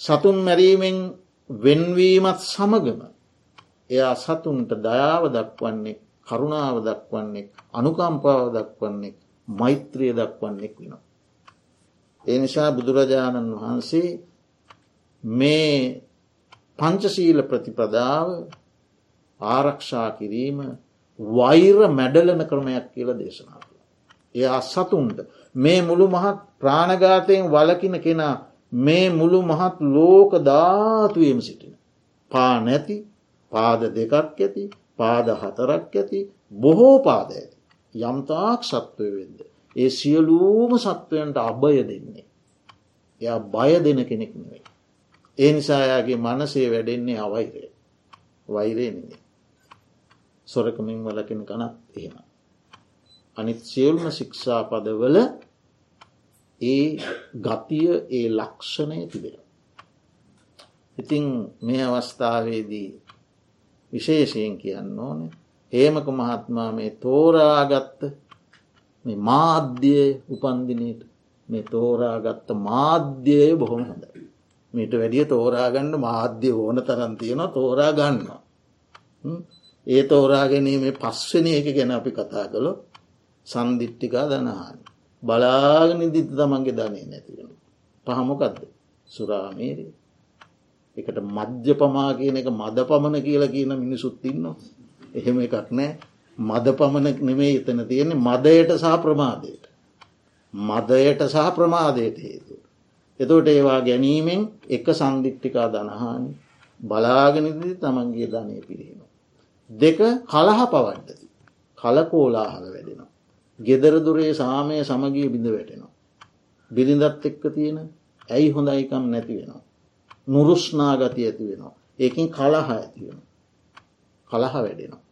Speaker 1: සතුන් මැරීමෙන් වෙන්වීමත් සමගම එයා සතුන්ට දයාව දක්වන්නේ කරුණාව දක්වන්නේ අනුකම්පාව දක්වන්නේ මෛත්‍රිය දක්වන්නෙක් වෙනවා. ඒ නිසා බුදුරජාණන් වහන්සේ මේ පංචසීල ප්‍රතිපදාව ආරක්ෂා කිරීම වෛර මැඩලන ක්‍රමයක් කියල දේශනා කළ. එය අස්සතුන්ට මේ මුළු මහත් ප්‍රාණගාතයෙන් වලකින කෙනා මේ මුළු මහත් ලෝක ධාතුවම සිටින. පා නැති පාද දෙකක් ඇති පාද හතරක් ඇති බොහෝ පාද ඇති. යම්තාක් සත්වය වෙද්ද. ඒ සියලූම සත්වයන්ට අභය දෙන්නේ. එයා බය දෙන කෙනෙක් නෙවෙයි. ඒ නිසායාගේ මනසේ වැඩෙන්නේ අවෛරය. වෛරය නෙවේ. සොරකමින් වලකින කනත් එහෙම. අනිත් සියල්ම ශික්ෂා පදවල ඒ ගතිය ඒ ලක්ෂණය තිබෙන. ඉතිං මේ අවස්ථාවේදී විශේෂයෙන් කියන්න ඕනේ ඒමක මහත්මා මේ තෝරාගත්ත මේ මාධ්‍යය උපන්දිනයට මේ තෝරාගත්ත මාධ්‍යය බොහොම හොඳයි. මීට වැඩිය තෝරාගන්න මාධ්‍ය ඕන තරන් තියෙන තෝරා ගන්නවා. ඒ තෝරාගැනීමේ පස්වන එක ගැන අපි කතා කළො සන්දිිට්ටිකා දනහාන. බලාගෙන දිත තමන්ගේ ධනය නැතිවෙන. පහමොකක්ද සුරාමේරී. එකට මධ්‍ය පමා කියන එක මද පමණ කියලා කියන මිනිසුත්තින්න. එහෙම එකක් නෑ මද පමණ නෙමේ එතන තියෙන්නේ මදයට සහ ප්‍රමාදයට. මදයට සහ ප්‍රමාදයට හේතු. එතෝට ඒවා ගැනීමෙන් එක සන්දිිට්ටිකා දනහානි බලාගෙනදී තමන්ගේ ධනය පිරිහෙන. දෙක කලහ පවඩ්ඩති. කලකෝලාහල වැඩෙනවා. ගෙදරදුරේ සාමය සමගිය බිඳ වැටෙනවා. බිරිඳත් එක්ක තියෙන ඇයි හොඳයිකම් නැති වෙනවා. නුරුස්්නා ගති ඇති වෙනවා. ඒකින් කලහ ඇති වෙන. කලහ වැඩෙනවා.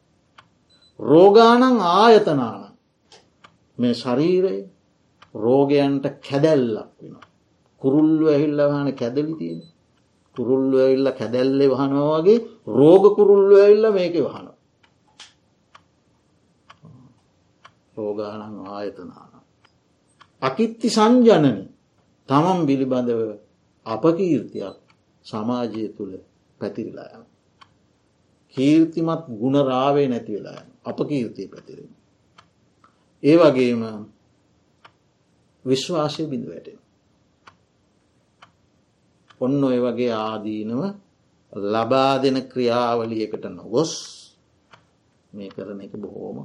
Speaker 1: රෝගානං ආයතනාන මේ ශරීරයේ රෝගයන්ට කැදැල්ලක් වෙනවා. කුරුල්ලු ඇහිල්ලවාන කැදලි තියෙන කුරුල්ලු ඇවිල්ල කැදැල්ලෙ වහනවාගේ රෝග කුරුල්ලු ඇවිල්ල මේක වහන රෝගානං ආයතනාන. අකිත්ති සංජනන. තමන් පිළිබඳව අපකීර්තියක් සමාජය තුළ පැතිරිලා යන කීර්තිමත් ගුණරාවේ නැතිවෙලා යන අප කීර්තිය පැතිරෙන ඒ වගේම විශ්වාසය බිඳ වැටෙන ඔන්න ඔය වගේ ආදීනව ලබා දෙන ක්‍රියාවලියකට නොගොස් මේ කරන එක බොහෝම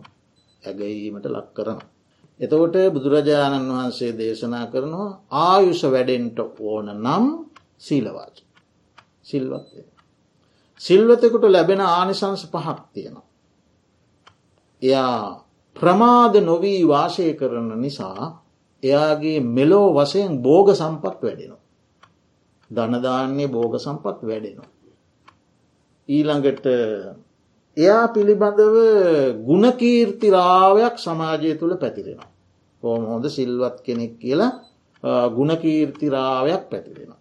Speaker 1: ඇගීමට ලක් කරන. එතකොට බුදුරජාණන් වහන්සේ දේශනා කරනවා ආයුෂ වැඩෙන්ට ඕන නම් සීලවාච සිල්වත්ය. සිල්වතකුට ලැබෙන ආනිසංස පහක් තියෙනවා. එයා ප්‍රමාද නොවී වාසය කරන නිසා එයාගේ මෙලෝ වසයෙන් බෝග සම්පත් වැඩෙනවා. ධනධාන්නේ බෝග සම්පත් වැඩෙනවා. ඊළඟට එයා පිළිබඳව ගුණකීර්තිරාවයක් සමාජය තුළ පැතිරෙනවා. හෝම හොඳ සිල්වත් කෙනෙක් කියලා ගුණකීර්තිරාවයක් පැතිරෙනවා.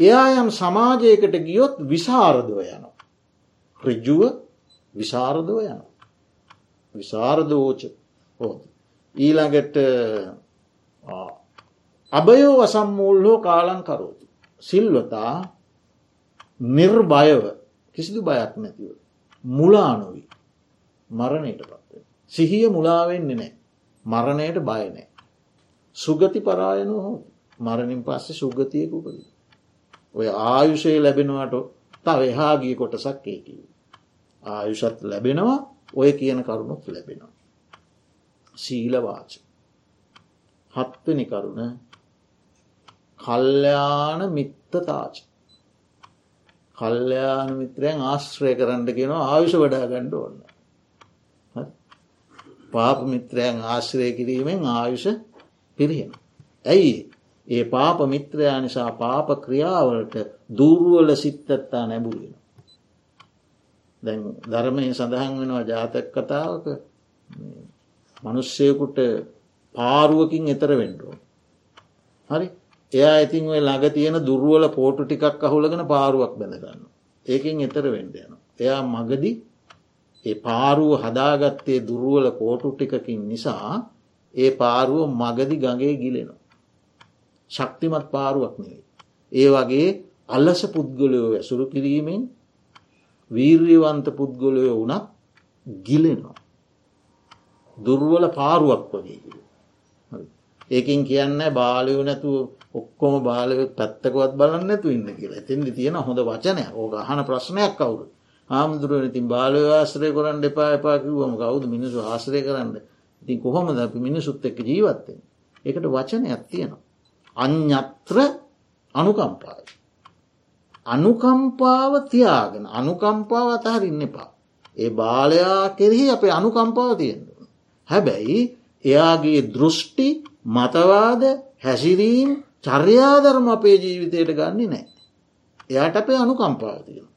Speaker 1: එයා යම් සමාජයකට ගියොත් විසාරදව යන. රිජ්ජුව විසාරදව යන. විසාරදෝච හෝ. ඊළඟට අභයෝ වසම්මූල් හෝ කාලං කරෝතු. සිල්වතා නිර්භයව කිසිදු බයක් නැතිව. මුලානොවී මරණයට පත්ව. සිහිය මුලාවෙන්නේ නෑ. මරණයට බයනෑ. සුගති පරායනු හෝ මරණින් පස්සේ සුගතියක උපදී. ඔය ආයුෂය ලැබෙනවාට තව එහාගිය කොටසක් ඒකි. ආයුෂත් ලැබෙනවා ඔය කියන කරුණුත් ලැබෙනවා. සීලවාච හත්වනි කරුණ කල්්‍යයාන මිත්තතාච කල්්‍යයාන මිත්‍රයන් ආශ්‍රය කරන්න කියෙනවා ආයුෂ වඩා ගණ්ඩ ඔන්න පාප මිත්‍රයන් ආශ්‍රය කිරීමෙන් ආයුෂ පිරිහෙන. ඇයි ඒ පාප මිත්‍රයා නිසා පාප ක්‍රියාවලට දූරුවල සිත්තත්තා නැබුලෙන. දැන් ධර්මය සඳහන් වෙනවා ජාතක කතාවක මනුෂ්‍යයකුට පාරුවකින් එතර වෙන්ඩුව. හරි එයා ඉතින් ඔය ළඟ තියෙන දුරුවල පෝටු ටිකක් අහුලගෙන පාරුවක් බැඳගන්න. ඒකින් එතර වෙන්ඩ යන. එයා මගදි ඒ පාරුව හදාගත්තේ දුරුවල කෝටු ටිකකින් නිසා ඒ පාරුව මගදි ගගේ ගිලෙනවා. ශක්තිමත් පාරුවක් නෙවෙයි. ඒ වගේ අල්ලස පුද්ගලයෝ ඇසුරු කිරීමෙන් වීර්යවන්ත පුද්ගලයෝ වනත් ගිලෙනවා. දුර්වල පාරුවක් වගේ. ඒකින් කියන්න බාලයෝ නැතු ඔක්කොම බාලය පැත්තකොත් බලන්න ඇතු ඉන්න කියලා එතින්දි තියෙන හොඳ වචනය ඕක අහන ප්‍රශ්නයක් කවුරු හාමුදුරුවන ඉතින් බාලය ආශ්‍රය කරන්න එපා එපා කිව්වම කවුද මිනිසු ආශ්‍රය කරන්න ඉතින් කොහොමද අපි මිනිසුත් එක්ක ජීවත්තෙන් එකට වචනයක් තියෙනවා. අඥත්‍ර අනුකම්පායි. අනුකම්පාව තියාගෙන අනුකම්පාව අතහරින්න එපා. ඒ බාලයා කෙරෙහි අපේ අනුකම්පාව තියෙන්න්න. හැබැයි එයාගේ දෘෂ්ටි මතවාද හැසිරීම් චර්යාධර්ම අපේ ජීවිතයට ගන්නේ නෑ. එයාට අපේ අනුකම්පාව තියෙන.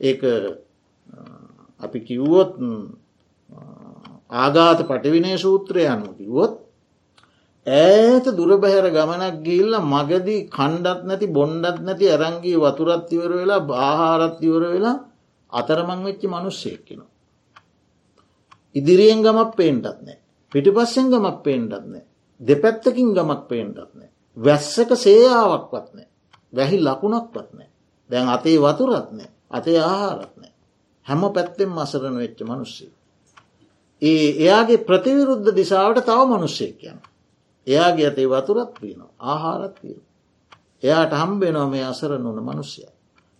Speaker 1: ඒ අපි කිව්වොත් ආගාත පටිවිනය සූත්‍රය අනු කිවොත් ඈත දුරබැහැර ගමනක් ගිල්ල මගදී කණ්ඩත් නැති බොන්්ඩත් නැති ඇරංගේ වතුරත්තිවර වෙලා ආහාරත්තිවර වෙලා අතරමං වෙච්චි මනුස්සයෙක් කෙන. ඉදිරියෙන් ගමක් පේන්ටත් නෑ පිටිපස්සෙන් ගමක් පේන්ටත් නෑ දෙපැත්තකින් ගමක් පේන්ටත් නෑ වැස්සක සේයාවක්වත් නෑ වැහි ලකුණක්වත් නෑ දැන් අතේ වතුරත් නෑ අතේ ආහාරත් නෑ හැම පැත්තෙන් අසරන වෙච්ච මනුස්සේ. ඒ එයාගේ ප්‍රතිවිරුද්ධ දිසාවට තව මනුස්සයෙක් යන. එයාගේ ඇතේ වතුරත් වීන ආහාරත් වීන. එයාට හම්බෙනෝ මේ අසරන වන මනුස්්‍යය.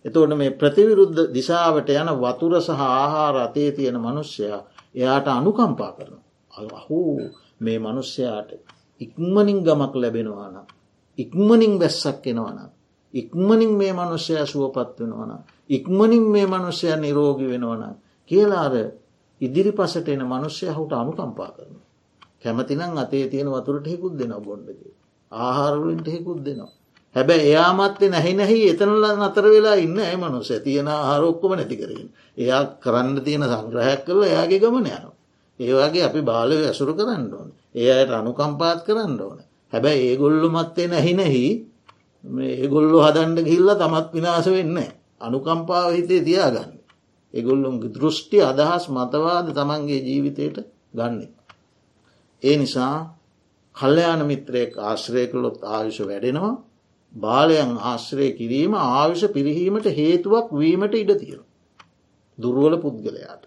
Speaker 1: එතවට මේ ප්‍රතිවිරුද්ධ දිසාවට යන වතුර සහ ආහාර අතේ තියෙන මනුෂ්‍යයා එයාට අනුකම්පා කරන. අහූ මේ මනුෂ්‍යයාට ඉක්මනින් ගමක් ලැබෙනවාන. ඉක්මනින් බැස්සක් එනවන. ඉක්මනින් මේ මනුෂ්‍යය සුවපත් වෙනවන. ඉක්මනින් මේ මනුෂ්‍යය නිරෝගි වෙනවන. කියලාර ඉදිරි පසට එන මනුෂ්‍යය හුට අනුකම්පා කරන. කැමතිනම් අතේ තියෙන වතුරට හෙකුත් දෙෙන බොන්්ඩගේ. ආහාරවලින්ට හෙකුත් දෙනවා. හැබැයි එයාමත්තේ නැහි නැහි එතනල අතර වෙලා ඉන්න ඇමනුස තියෙන ආරොක්කොම නැති කරගෙන. එයා කරන්න තියෙන සංග්‍රහයක් කරල එයාගේ ගමන යනවා. ඒවාගේ අපි බාලව ඇසුරු කරන්න ඕන. ඒයට අනුකම්පාත් කරන්න ඕන. හැබැයි ඒගොල්ලු මත්තේ නැහි නැහි ඒගොල්ලු හදන්ඩ ගිල්ල තමත් විනාස වෙන්න. අනුකම්පාව හිතේ තියාගන්න. එගොල්ලුම් දෘෂ්ටි අදහස් මතවාද තමන්ගේ ජීවිතයට ගන්නේ. ඒ නිසා කල්්‍යයාන මිත්‍රයෙක් ආශ්‍රය කළොත් ආයුෂ වැඩෙනවා බාලයන් ආශ්‍රය කිරීම ආවිෂ පිරිහීමට හේතුවක් වීමට ඉඩ තියෙන. දුරුවල පුද්ගලයාට.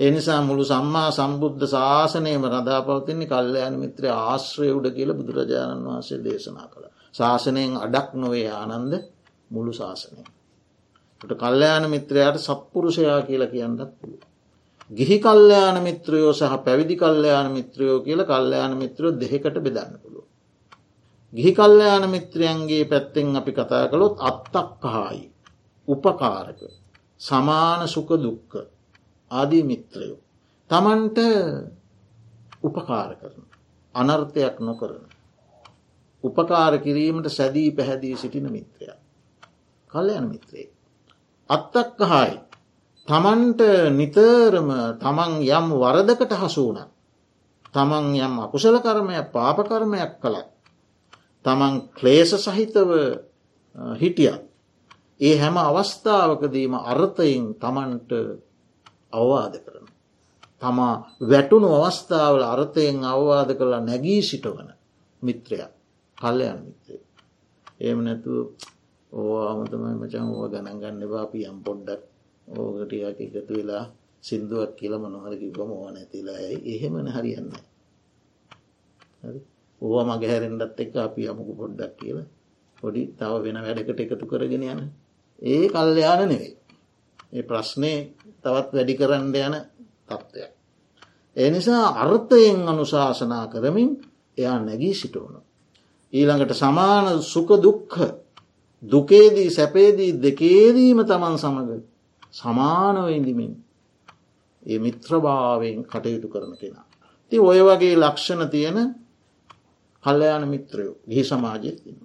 Speaker 1: එනිසා මුළු සම්මා සම්බුද්ධ ශාසනයම රදා පවතින්නේ කල්්‍යයාන මිත්‍රය ආශ්‍රය උඩ කියල බුදුරජාණන් වහන්සේ දේශනා කළ. ශාසනයෙන් අඩක් නොවේ ආනන්ද මුළු ශාසනය. ට කල්්‍යයාන මිත්‍රයාට සප්පුරුෂයා කියලා කියන්නත් පුළුව. ගිහි කල්්‍යයාන මිත්‍රයෝ සහ පැවිදි කල්්‍යයාන මිත්‍රයෝ කියල කල්්‍යයාන මිත්‍රයෝ දෙකට බෙදන්න පුළුව. ගිහි කල්්‍යයාන මිත්‍රයන්ගේ පැත්තෙන් අපි කතා කළොත් අත්තක්කහායි උපකාරක සමාන සුක දුක්ක ආදී මිත්‍රයෝ. තමන්ට උපකාර කරන අනර්ථයක් නොකරන. උපකාර කිරීමට සැදී පැහැදී සිටින මිත්‍රයා. කල්යන මිත්‍රේ. අත්තක්කහායි තමන්ට නිතරම තමන් යම් වරදකට හසුවන. තමන් යම් අකුසල කරමයක් පාපකර්මයක් කළත් තමන් ක්ලේෂ සහිතව හිටිය. ඒ හැම අවස්ථාවකදීම අර්ථයෙන් තමන්ට අවවාද කරන. තමා වැටුණු අවස්ථාවල අර්ථයෙන් අවවාද කරලා නැගී සිටවන මිත්‍රය කල්ලයන මිත්‍රය. ඒම නැතු ඕවාමතමයි මචන් ඕ ගණන් ගන්න බාපි යම් පොඩ්ඩක් ඕකටියක් එකතු වෙලා සිින්දුවක් කියල මොනහරකිවම ඕ නැතිලා එහෙමන හරියන්න. ඕවා මගේ හැරෙන්ඩත් එක් අපි යමුකු පොඩ්ඩක් කියල පොඩි තව වෙන වැඩකට එකතු කරගෙන යන ඒ කල්්‍යයාන නෙවෙයි. ඒ ප්‍රශ්නය තවත් වැඩි කරන්න යන තත්ත්වයක්. ඒ නිසා අර්ථයෙන් අනුශාසනා කරමින් එයා නැගී සිටුවන. ඊළඟට සමාන සුක දුක්හ දුකේදී සැපේදී දෙකේදීම තමන් සමඟ සමානවඉඳමින් ඒ මිත්‍රභාවයෙන් කටයුතු කරන කෙනා. ති ඔය වගේ ලක්ෂණ තියෙන කල්්‍යයාන මිත්‍රයෝ ගිහි සමාජය තින්න.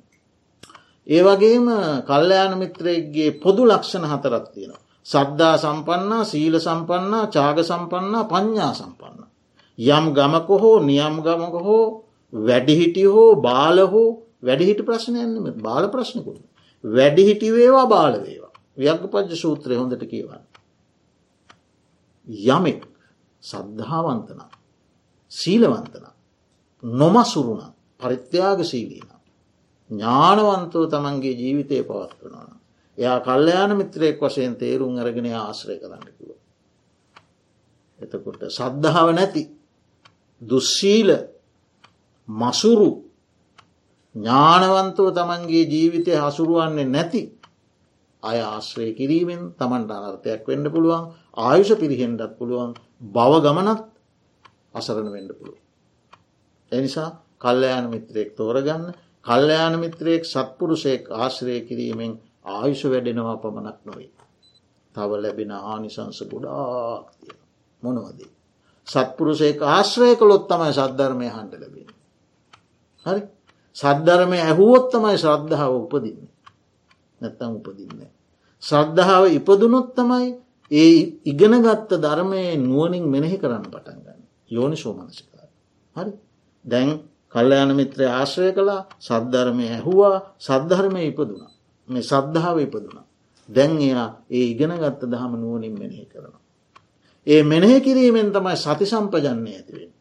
Speaker 1: ඒ වගේම කල්්‍යයාන මිත්‍රයගේ පොදු ලක්ෂණ හතරත් තියෙනවා. සද්ධා සම්පන්නා සීල සම්පන්නා චාග සම්පන්නා පඤ්ඥා සම්පන්න. යම් ගමක හෝ නියම් ගමක හෝ වැඩිහිටි හෝ බාල හෝ වැඩිහිට ප්‍රශ්නයන්නම බාල ප්‍රශ්නකුට. වැඩිහිටි වේවා බාල වේවා. ව්‍යග්ග පජ්ජ සූත්‍රය හොඳට කියවන්න. යමෙක් සද්ධාවන්තන සීලවන්තන නොමසුරුණ පරිත්‍යාගශීලීන. ඥානවන්තව තමන්ගේ ජීවිතය පවත්වනවන. එයා කල්්‍යයාන මිත්‍රයෙක් වශයෙන් තේරුම් අරගෙන ආශ්‍රය කරන්නකිව. එතකොට සද්ධාව නැති දුස්සීල මසුරු ඥානවන්තව තමන්ගේ ජීවිතය හසුරුවන්නේ නැති අය ආශ්‍රය කිරීමෙන් තමන්ට අනර්ථයක් වෙන්න පුළුවන් ආයුෂ පිරිහෙන්ඩත් පුළුවන් බව ගමනත් අසරණ වෙන්න පුළුව. එනිසා කල්ලයාන මිත්‍රයෙක් තෝරගන්න කල්ලයාන මිත්‍රයෙක් සත්පුරුෂයෙක් ආශ්‍රය කිරීමෙන් ආයුෂ වැඩෙනවා පමණක් නොවේ. තව ලැබෙන ආනිසංස ගොඩාක් මොනවදී. සත්පුරුෂයෙක් ආශ්‍රය කළොත් තමයි සද්ධර්මය හන්ට ලැබෙන. හරි සද්ධර්මය ඇහුවොත් තමයි ශ්‍රද්ධාව උපදින්න. නැත්තම් උපදින්න. ශ්‍රද්ධාව ඉපදුනොත් තමයි ඒ ඉගෙනගත්ත ධර්මය නුවනින් මෙනෙහි කරන්න පටන් ගන්න. යෝනි ශෝමනසිකාර. හරි දැන් කල්ලයන මිත්‍රය ආශ්‍රය කලා සද්ධර්මය ඇහුවා සද්ධර්මය ඉපදුනා. මේ සද්ධාව ඉපදුනා. දැන් එයා ඒ ඉගෙනගත්ත දහම නුවනින් මෙනෙහි කරනවා. ඒ මෙනෙහි කිරීමෙන් තමයි සති සම්පජන්නේ ඇතිවෙන්.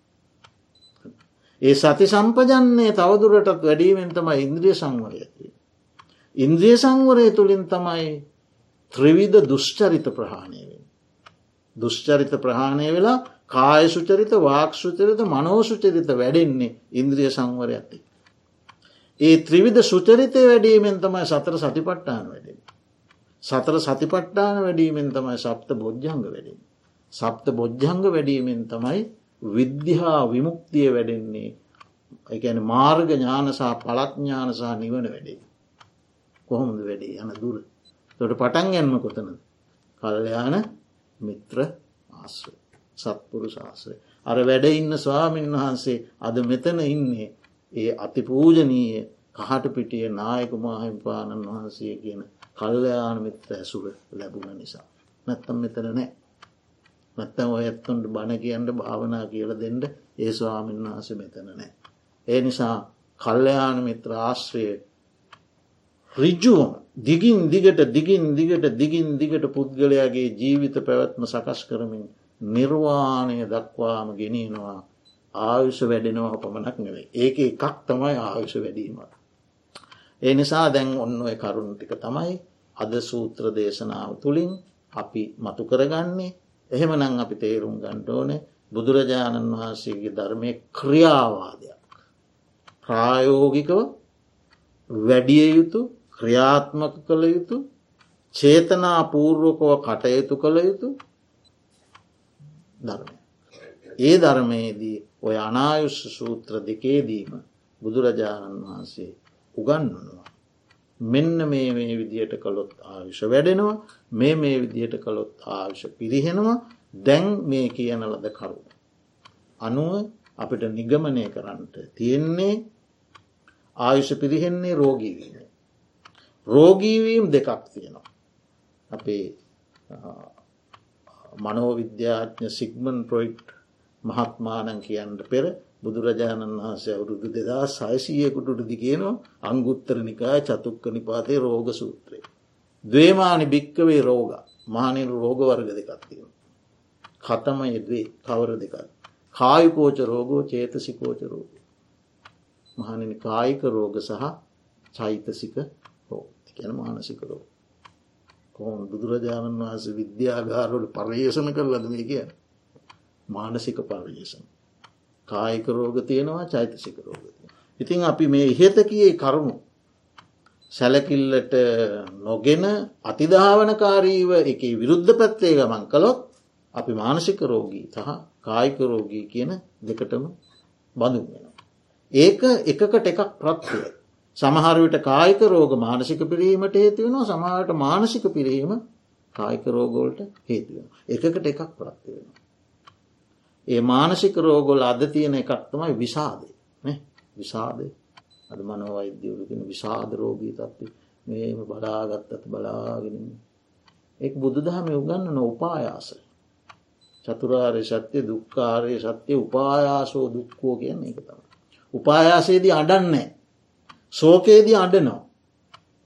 Speaker 1: ඒ සති සම්පජන්නේ තවදුරටත් වැඩීමෙන් තමයි ඉන්ද්‍රිය සංවරය ඇතිවේ. ඉන්ද්‍රිය සංවරය තුළින් තමයි ත්‍රවිධ දුෂ්චරිත ප්‍රහාණයවෙන්. දුෂ්චරිත ප්‍රහාණය වෙලා කාය සුචරිත වාක් සුචරිත මනෝසුචරිත වැඩෙන්නේ ඉන්ද්‍රිය සංවර ඇති. ඒ ත්‍රිවිධ සුචරිතය වැඩීමෙන් තමයි සතර සතිපට්ටාන වැඩෙන්. සතර සතිපට්ටාන වැඩීමෙන් තමයි සප්ත බොජ්ජංග වැඩෙන්. සප්ත බොජ්ජංග වැඩීමෙන් තමයි විද්‍යා විමුක්තිය වැඩෙන්නේ එකන මාර්ග ඥානසා පලත්ඥානසා නිවන වැඩේ. කොහොමද වැඩේ යන දුර. තොට පටන් ගැන්ම කොතනද. කල්්‍යයාන මිත්‍ර ආශ්‍රය. සත්පුරු ශාස්ත්‍රය. අර වැඩ ඉන්න ස්වාමීන් වහන්සේ අද මෙතන ඉන්නේ ඒ අතිපූජනීය කහට පිටිය නායක මාහිම්පාණන් වහන්සේ කියන කල්්‍යයාන මිත්‍ර ඇසුර ලැබුණ නිසා. නැත්තම් මෙතන නෑ. නැත්තම් ඔය ඇත්තුන්ට බණ කියන්න භාවනා කියල දෙන්න ඒ ස්වාමීන් වහස මෙතන නෑ. ඒ නිසා කල්්‍යයාන මිත්‍ර ආශ්‍රය රිජ්ජුවම දිගින් දිගට දිගින් දිගට දිගින් දිගට පුද්ගලයාගේ ජීවිත පැවැත්ම සකස් කරමින් නිර්වාණය දක්වාම ගෙනනවා ආයුෂ වැඩෙනවා පමණක් නෙවේ ඒක එකක් තමයි ආයුෂ වැඩීම. ඒ නිසා දැන් ඔන්න ඔය කරුණු ටික තමයි අද සූත්‍ර දේශනාව තුළින් අපි මතු කරගන්නේ එහෙම නං අපි තේරුම් ගණ්ඩෝනේ බුදුරජාණන් වහන්සේගේ ධර්මය ක්‍රියාවාදයක්. ප්‍රායෝගිකව වැඩිය යුතු ක්‍රියාත්මක කළ යුතු චේතනාපූර්වකව කටයුතු කළ යුතු ධර්මය. ඒ ධර්මයේදී ඔය අනායුෂ සූත්‍ර දෙකේදීම බුදුරජාණන් වහන්සේ උගන්වනවා. මෙන්න මේ මේ විදියට කළොත් ආයුෂ වැඩෙනවා මේ මේ විදියට කළොත් ආයුෂ පිරිහෙනවා දැන් මේ කියන ලද කරු. අනුව අපිට නිගමනය කරන්නට තියෙන්නේ ආයුෂ පිරිහෙන්නේ රෝගීවීම. රෝගීවීම් දෙකක් තියෙනවා. අපේ මනෝවිද්‍යාඥ සිග්මන් ප්‍රොයිට් මහත්මානන් කියන්න පෙර බුදුරජාණන් වහන්සේ අවුරුදු දෙදා සයිසීයකුටුටදි කියනවා අංගුත්තර නිකාය චතුක්ක නිපාතය රෝග සූත්‍රය. දවේමානි භික්කවේ රෝග මානල් රෝගවර්ග දෙකත්තිීම. කතමය දවේ කවර දෙකත්. කායුකෝච රෝගෝ චේතසිකෝච රෝග. මහනනි කායික රෝග සහ චෛතසික රෝග කියන මානසික රෝග. කොහොම බුදුරජාණන් වහන්ස විද්‍යාගාරවල පර්යේෂණ කරලද මේ කිය මානසික පර්යේෂණ. කායික රෝග තියෙනවා චෛතසික රෝග. ඉතින් අපි මේ ඉහත කියේ කරුණු සැලකිල්ලට නොගෙන අතිධාවනකාරීව එක විරුද්ධ පැත්තේ ගමන් කළොත් අපි මානසික රෝගී සහ කායික රෝගී කියන දෙකටම බඳු වෙන. ඒක එකකට එකක් ප්‍රත්තිය. සමහරවිට කායික රෝග මානසික පිරීමට හේතුවෙනවා සමහට මානසික පිරීම කායික රෝගෝලට හේතුවෙන. එකකට එකක් ප්‍රත්ති වෙන. ඒ මානසික රෝගොල අද තියෙන එකක් තමයි විසාදය විසාදය අද මනවෛද්‍යවලගෙන විසාද රෝගී තත්ති මේම බලාගත්තත් බලාගෙන එක් බුදුදහම උගන්න නො උපායාසය චතුරාරය සත්‍යය දුක්කාරය සත්‍යය උපායාසෝ දුක්කෝ කියන එක තම. උපායාසේදී අඩන්නේ සෝකේදී අඩනවා.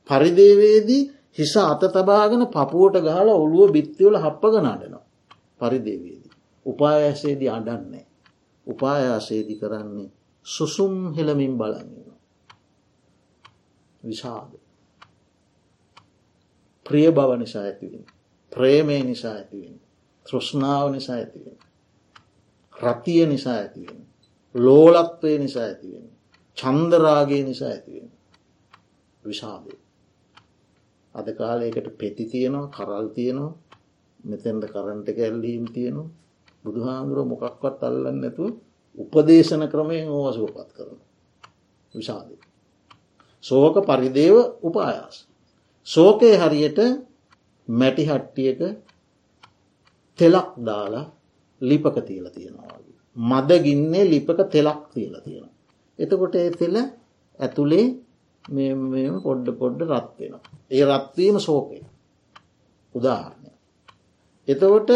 Speaker 1: පරිදේවේදී හිස අත තබාගෙන පපුුවට ගහල ඔළුව බිත්තිවල හප්පග නඩනවා. පරිදේවේදී. උපායාසේදී අඩන්නේ. උපායාසේදි කරන්නේ සුසුම් හෙළමින් බලන්න. විශාද. ප්‍රිය බව නිසා ඇතිවෙන. ප්‍රේමය නිසා ඇතිවෙන. තෘෂ්ණාව නිසා ඇතිවෙන. රතිය නිසා ඇතිවෙන. ලෝලත්වය නිසා ඇතිවෙන. චන්දරාගේ නිසා ඇතිවෙන. විශාදය. අද කාලයකට පෙති තියෙනවා කරල් තියෙනවා මෙතැන්ට කරන්ට කැල්ලීම් තියෙනවා බුදුහාමුදුරුව මොකක්වත් අල්ලන්න නැතුව උපදේශන ක්‍රමයෙන් ඕවසුවපත් කරන විශාදය. සෝක පරිදේව උපායාස. සෝකය හරියට මැටි හට්ටියක තෙලක් දාලා ලිපක තියල තියෙනවාගේ. මදගින්නේ ලිපක තෙලක් තියලා තියෙන. එතකොට ඒ තෙල ඇතුළේ මෙම පොඩ්ඩ පොඩ්ඩ රත්වෙන. ඒ රත්වීම සෝකය උදාහරණය. එතකොට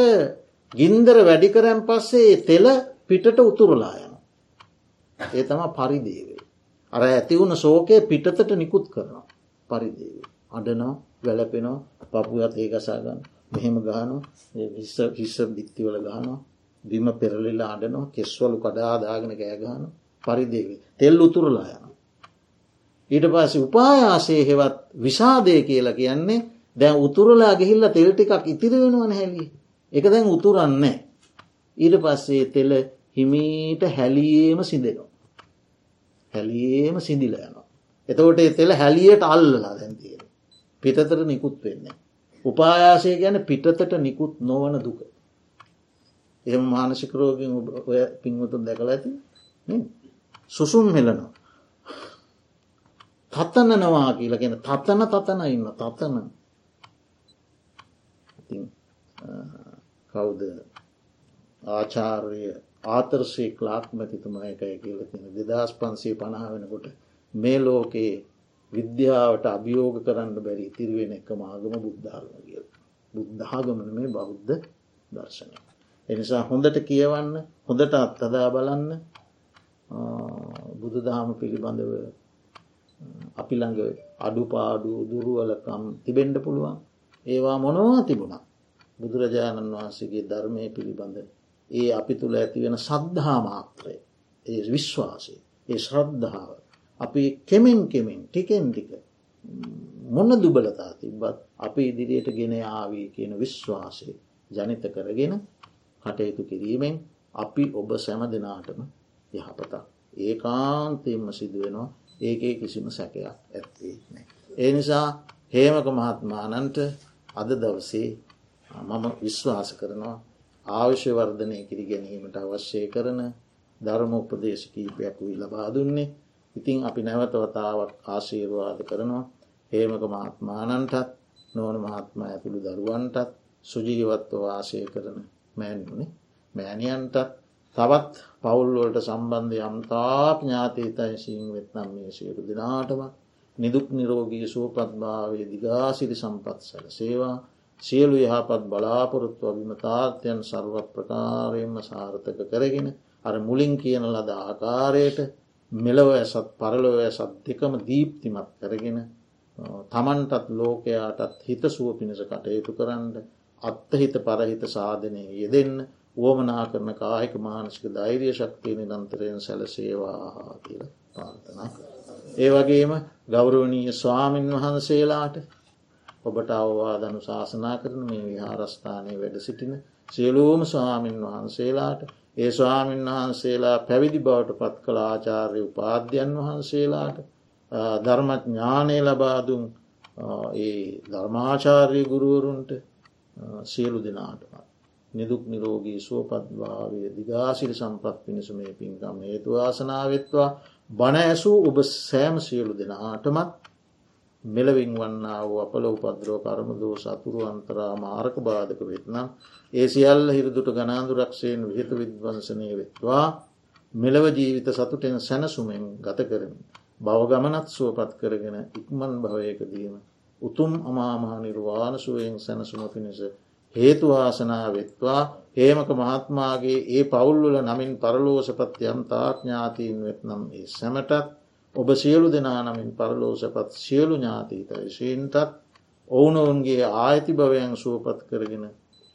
Speaker 1: ගින්දර වැඩිකරැන් පස්සේ තෙල පිටට උතුරලා යන. ඒ තම පරිදේවේ. අර ඇතිවුණ සෝකය පිටතට නිකුත් කරනවා පරිදේවේ. අඩනෝ වැලපෙනෝ පපුගත් ඒ කසාගන්න මෙහෙම ගානු හිස්ස හිස්ස බිත්තිවල ගානෝ බිම පෙරලිලා අඩනෝ කෙස්වලු කඩාදාගෙන කෑගාන පරිදේවේ තෙල් උතුරලා යන. ඊට පස්ස උපායාසේ හෙවත් විසාදය කියලා කියන්නේ දැන් උතුරලා ගිහිල්ල තෙල් ටිකක් ඉතිරි වෙනවන හැලි එක දැන් උතුරන්නේ ඊට පස්සේ තෙල හිමීට හැලියේම සිදෙනවා. හැලියේම සිදිල යනවා. එතකොට තෙල හැලියට අල්ලලා දැන්තියෙන. පිටතර නිකුත් වෙන්නේ. උපායාසය ගැන පිටතට නිකුත් නොවන දුක. එම මානසිකරෝගින් ඔය පින්වතුන් දැකල ඇති සුසුම් හෙලනවා. තත්තනනවා කියලගෙන තත්තන තතන ඉන්න තත්තන කවුද? ආචාර්ය ආතරසේ ක්ලාක් මැතිතුමා එකය කියල තියෙන දෙදස් පන්සේ පණහ වෙනකොට මේ ලෝකයේ විද්‍යාවට අභියෝග කරන්න බැරි තිරවෙන එක මාගම බුද්ධාගම කියල. බුද්ධාගමන මේ බෞද්ධ දර්ශනය. එනිසා හොඳට කියවන්න හොඳට අත්හදා බලන්න. බුදු දහම පිළිබඳව අපි ළඟ අඩුපාඩු දුරුවලකම් තිබෙන්ඩ පුළුවන්. ඒවා මොනවා තිබුණා බුදුරජාණන් වහන්සේගේ ධර්මය පිළිබඳ ඒ අපි තුළ ඇතිවෙන සද්ධහා මාත්‍රය ඒ විශ්වාසය ඒ ශ්‍රද්ධාව අපි කෙමෙන් කෙමෙන් ටිකෙන් ටික මොන්න දුබලතා තිබ්බත් අපි ඉදිරියට ගෙන ආවී කියන විශ්වාසය ජනිත කරගෙන කටයුතු කිරීමෙන් අපි ඔබ සැම දෙනාටම යහපතක් ඒ කාන්තයෙන්ම සිදුවෙනවා ඒකේ කිසිම සැකයක් ඇත්තේ නෑ. ඒ නිසා හේමක මහත්මානන්ට අද දවසේ මම විශ්වාස කරනවා ආවශ්‍ය වර්ධනය කිරි ගැනීමට අවශ්‍යය කරන ධර්ම උපදේශ කීපයක් වී ලබා දුන්නේ. ඉතිං අපි නැවතවතාවක් ආශීර්වාද කරනවා. හේමක මහත්මානන්ටත් නොවන මහත්මා ඇතුළු දරුවන්ටත් සුජීවත්ව වාසය කරන මෑන්ුණේ මෑණියන්ටත් තවත් පවුල්වලට සම්බන්ධ යම්තා ඥාතීතයිසිීන් වෙත්නම් මේ සියලු දෙනාටම නිදුක් නිරෝගී සුවපත්භාවේ දිගාසිරි සම්පත් සැල සේවා සියලු යහපත් බලාපොරොත්තු අභිමතාර්ථයන් සර්ව ප්‍රකාරයෙන්ම සාර්ථක කරගෙන අර මුලින් කියන ලද ආකාරයට මෙලව ඇසත් පරලොව ඇසත් දෙකම දීප්තිමත් කරගෙන තමන්ටත් ලෝකයාටත් හිත සුව පිණිස කටයුතු කරන්න අත්තහිත පරහිත සාධනය යෙදෙන්න වුවමනා කරන කාහික මානසික ධෛරිය ශක්තිය නිරන්තරයෙන් සැලසේවා කියල පාර්ථනා කර. ඒ වගේම ගෞරවනීය ස්වාමීන් වහන්සේලාට ඔබට අවවාදනු ශාසනා කරන මේ විහාරස්ථානය වැඩ සිටින සියලූම ස්වාමීන් වහන්සේලාට ඒ ස්වාමීන් වහන්සේලා පැවිදි බවට පත් කළ ආචාර්ය උපාධ්‍යයන් වහන්සේලාට ධර්මඥානය ලබාදුන් ඒ ධර්මාචාර්ය ගුරුවරුන්ට සියලු දෙනාටමත්. නිදුක් නිරෝගී සුවපත්භාවය දිගාසිරි සම්පත් පිණිස මේ පින්කම් හේතු ආසනාවත්වා බණ ඇසූ ඔබ සෑම සියලු දෙනාටමත් මෙලවින් වන්නා වූ අපල උපද්‍රෝ කරමදෝ සතුරු අන්තරා මාරක බාධක වෙත්නම් ඒ සියල්ල හිරදුට ගනාදුරක්ෂයෙන් විහිත විද්වංසනය වෙත්වා. මෙලව ජීවිත සතුටෙන් සැනසුමෙන් ගත කරමින් බවගමනත් සුවපත් කරගෙන ඉක්මන් භවයකදීම උතුම් අමාමහා නිර්වාණසුවයෙන් සැනසුම පිණිස හේතුවාසනා වෙත්වා. හේමක මහත්මාගේ ඒ පවුල්වල නමින් පරලෝසපත් යම් තාඥාතීන් වෙත්නම් ඒ සැමටත් ඔබ සියලු දෙනා නමින් පරලෝසපත් සියලු ඥාතීතයිශීන්ටත් ඔවුනොවුන්ගේ ආයති භවයන් සුවපත් කරගෙන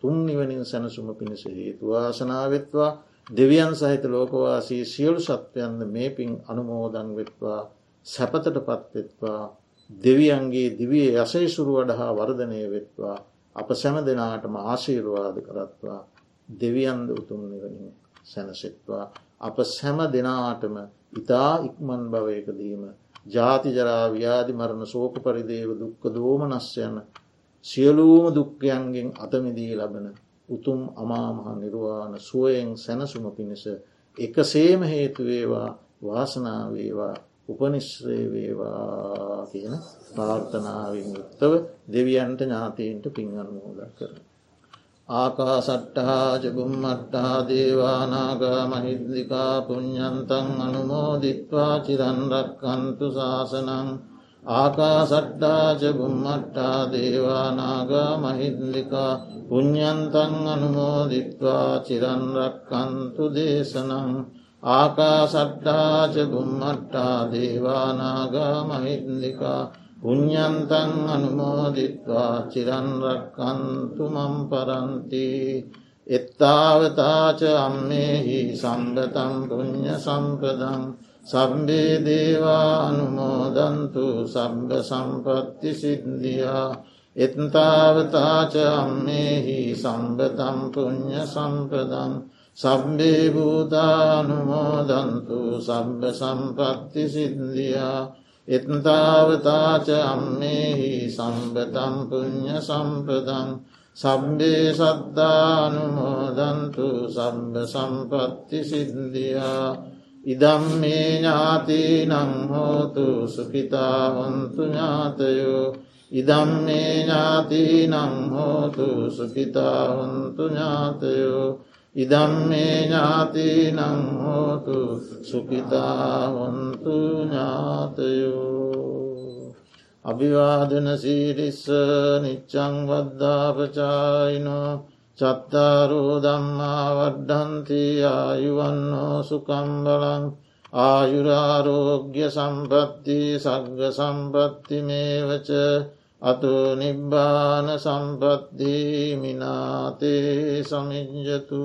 Speaker 1: තුන් නිවනින් සැනසුම පිණිස හේතුවාසනාවෙත්වා දෙවියන් සහිත ලෝකවාසී සියලු සත්වයන්ද මේ පින් අනුමෝදන් වෙත්වා. සැපතට පත්වෙත්වා දෙවියන්ගේ දිවිය යසයිසුරු වඩහා වර්ධනය වෙත්වා. අප සැම දෙනාටම ආශීර්වාද කරත්වා. දෙවියන්ද උතුම් නිවනින් සැනසෙත්වා. අප සැම දෙනාටම ඉතා ඉක්මන් භවයකදීම ජාතිජරා ව්‍යාධි මරණ සෝක පරිදේව දුක්ක දෝමනස්යන සියලූම දුක්කයන්ගෙන් අතමිදී ලබන උතුම් අමාමහ නිර්වාණ සුවයෙන් සැනසුම පිණිස එකසේම හේතුවේවා වාසනාවේවා උපනිශ්‍රේ වේවා කියන ප්‍රාර්ථනාවෙන් යුක්තව දෙවියන්ට ඥාතීන්ට පින්ගන්න මෝද කර. ආකා සට්ටහාජ බුම්මට්ටා දේවානාග මහිද්දිකා පුഞ්ඥන්තන් අනුමෝදිත්වා චිරන්රක්කන්තු ශාසනං ආකා සට්ටාජ බුම්මට්ටා දේවානාග මහිද්දිකා පුഞ්ඥන්තන් අනුමෝදිත්වා චිරන්රක්කන්තු දේශනං ආකාසට්ටාච බුම්මට්ටා දේවානාගා මහින්දිකා පුഞ්ඥන්තන් අනුමෝදිත්වා චිරන්රක්කන්තු මම් පරන්ති එත්තාවතාච අම්මෙහි සම්ගතම් පුුණ්්‍ය සම්පදං සබ්බේ දේවා අනුමෝදන්තු සබ්ග සම්පත්ති සිද්ධියා එත්තාවතාච අම්මෙහි සම්ගතම් පුුණ්්‍ය සම්පදං සබ්බේ භූතානුමෝදන්තු සබ්බ සම්පත්ති සිද්ධියා එත්තාවතාච අම්මෙහි සම්බතම් පුුණ්්‍ය සම්පදං සබ්බේ සද්ධානුමෝදන්තු සබ්බ සම්පත්ති සිද්ධියා. ඉදම් මේ ඥාති නංහෝතු සුපිතා හොන්තු ඥාතයෝ. ඉදම් මේ ඥාති නංහෝතු සුපිතා හොන්තු ඥාතයෝ. ඉදම්මේ ඥාති නංහෝතු සුපිතාහොන්තු ඥාතයෝ අභිවාදන සීරිස්ස නිච්චං වද්දාපචායිනෝ චත්තාරෝ දම්මා වඩ්ඩන්ති ආයුවන්නෝ සුකම්බලං ආයුරාරෝග්‍ය සම්පත්ති සග්ග සම්පත්ති මේවච අතු නිබ්බාන සම්පත්දී මිනාතේ සමිජ්ජතු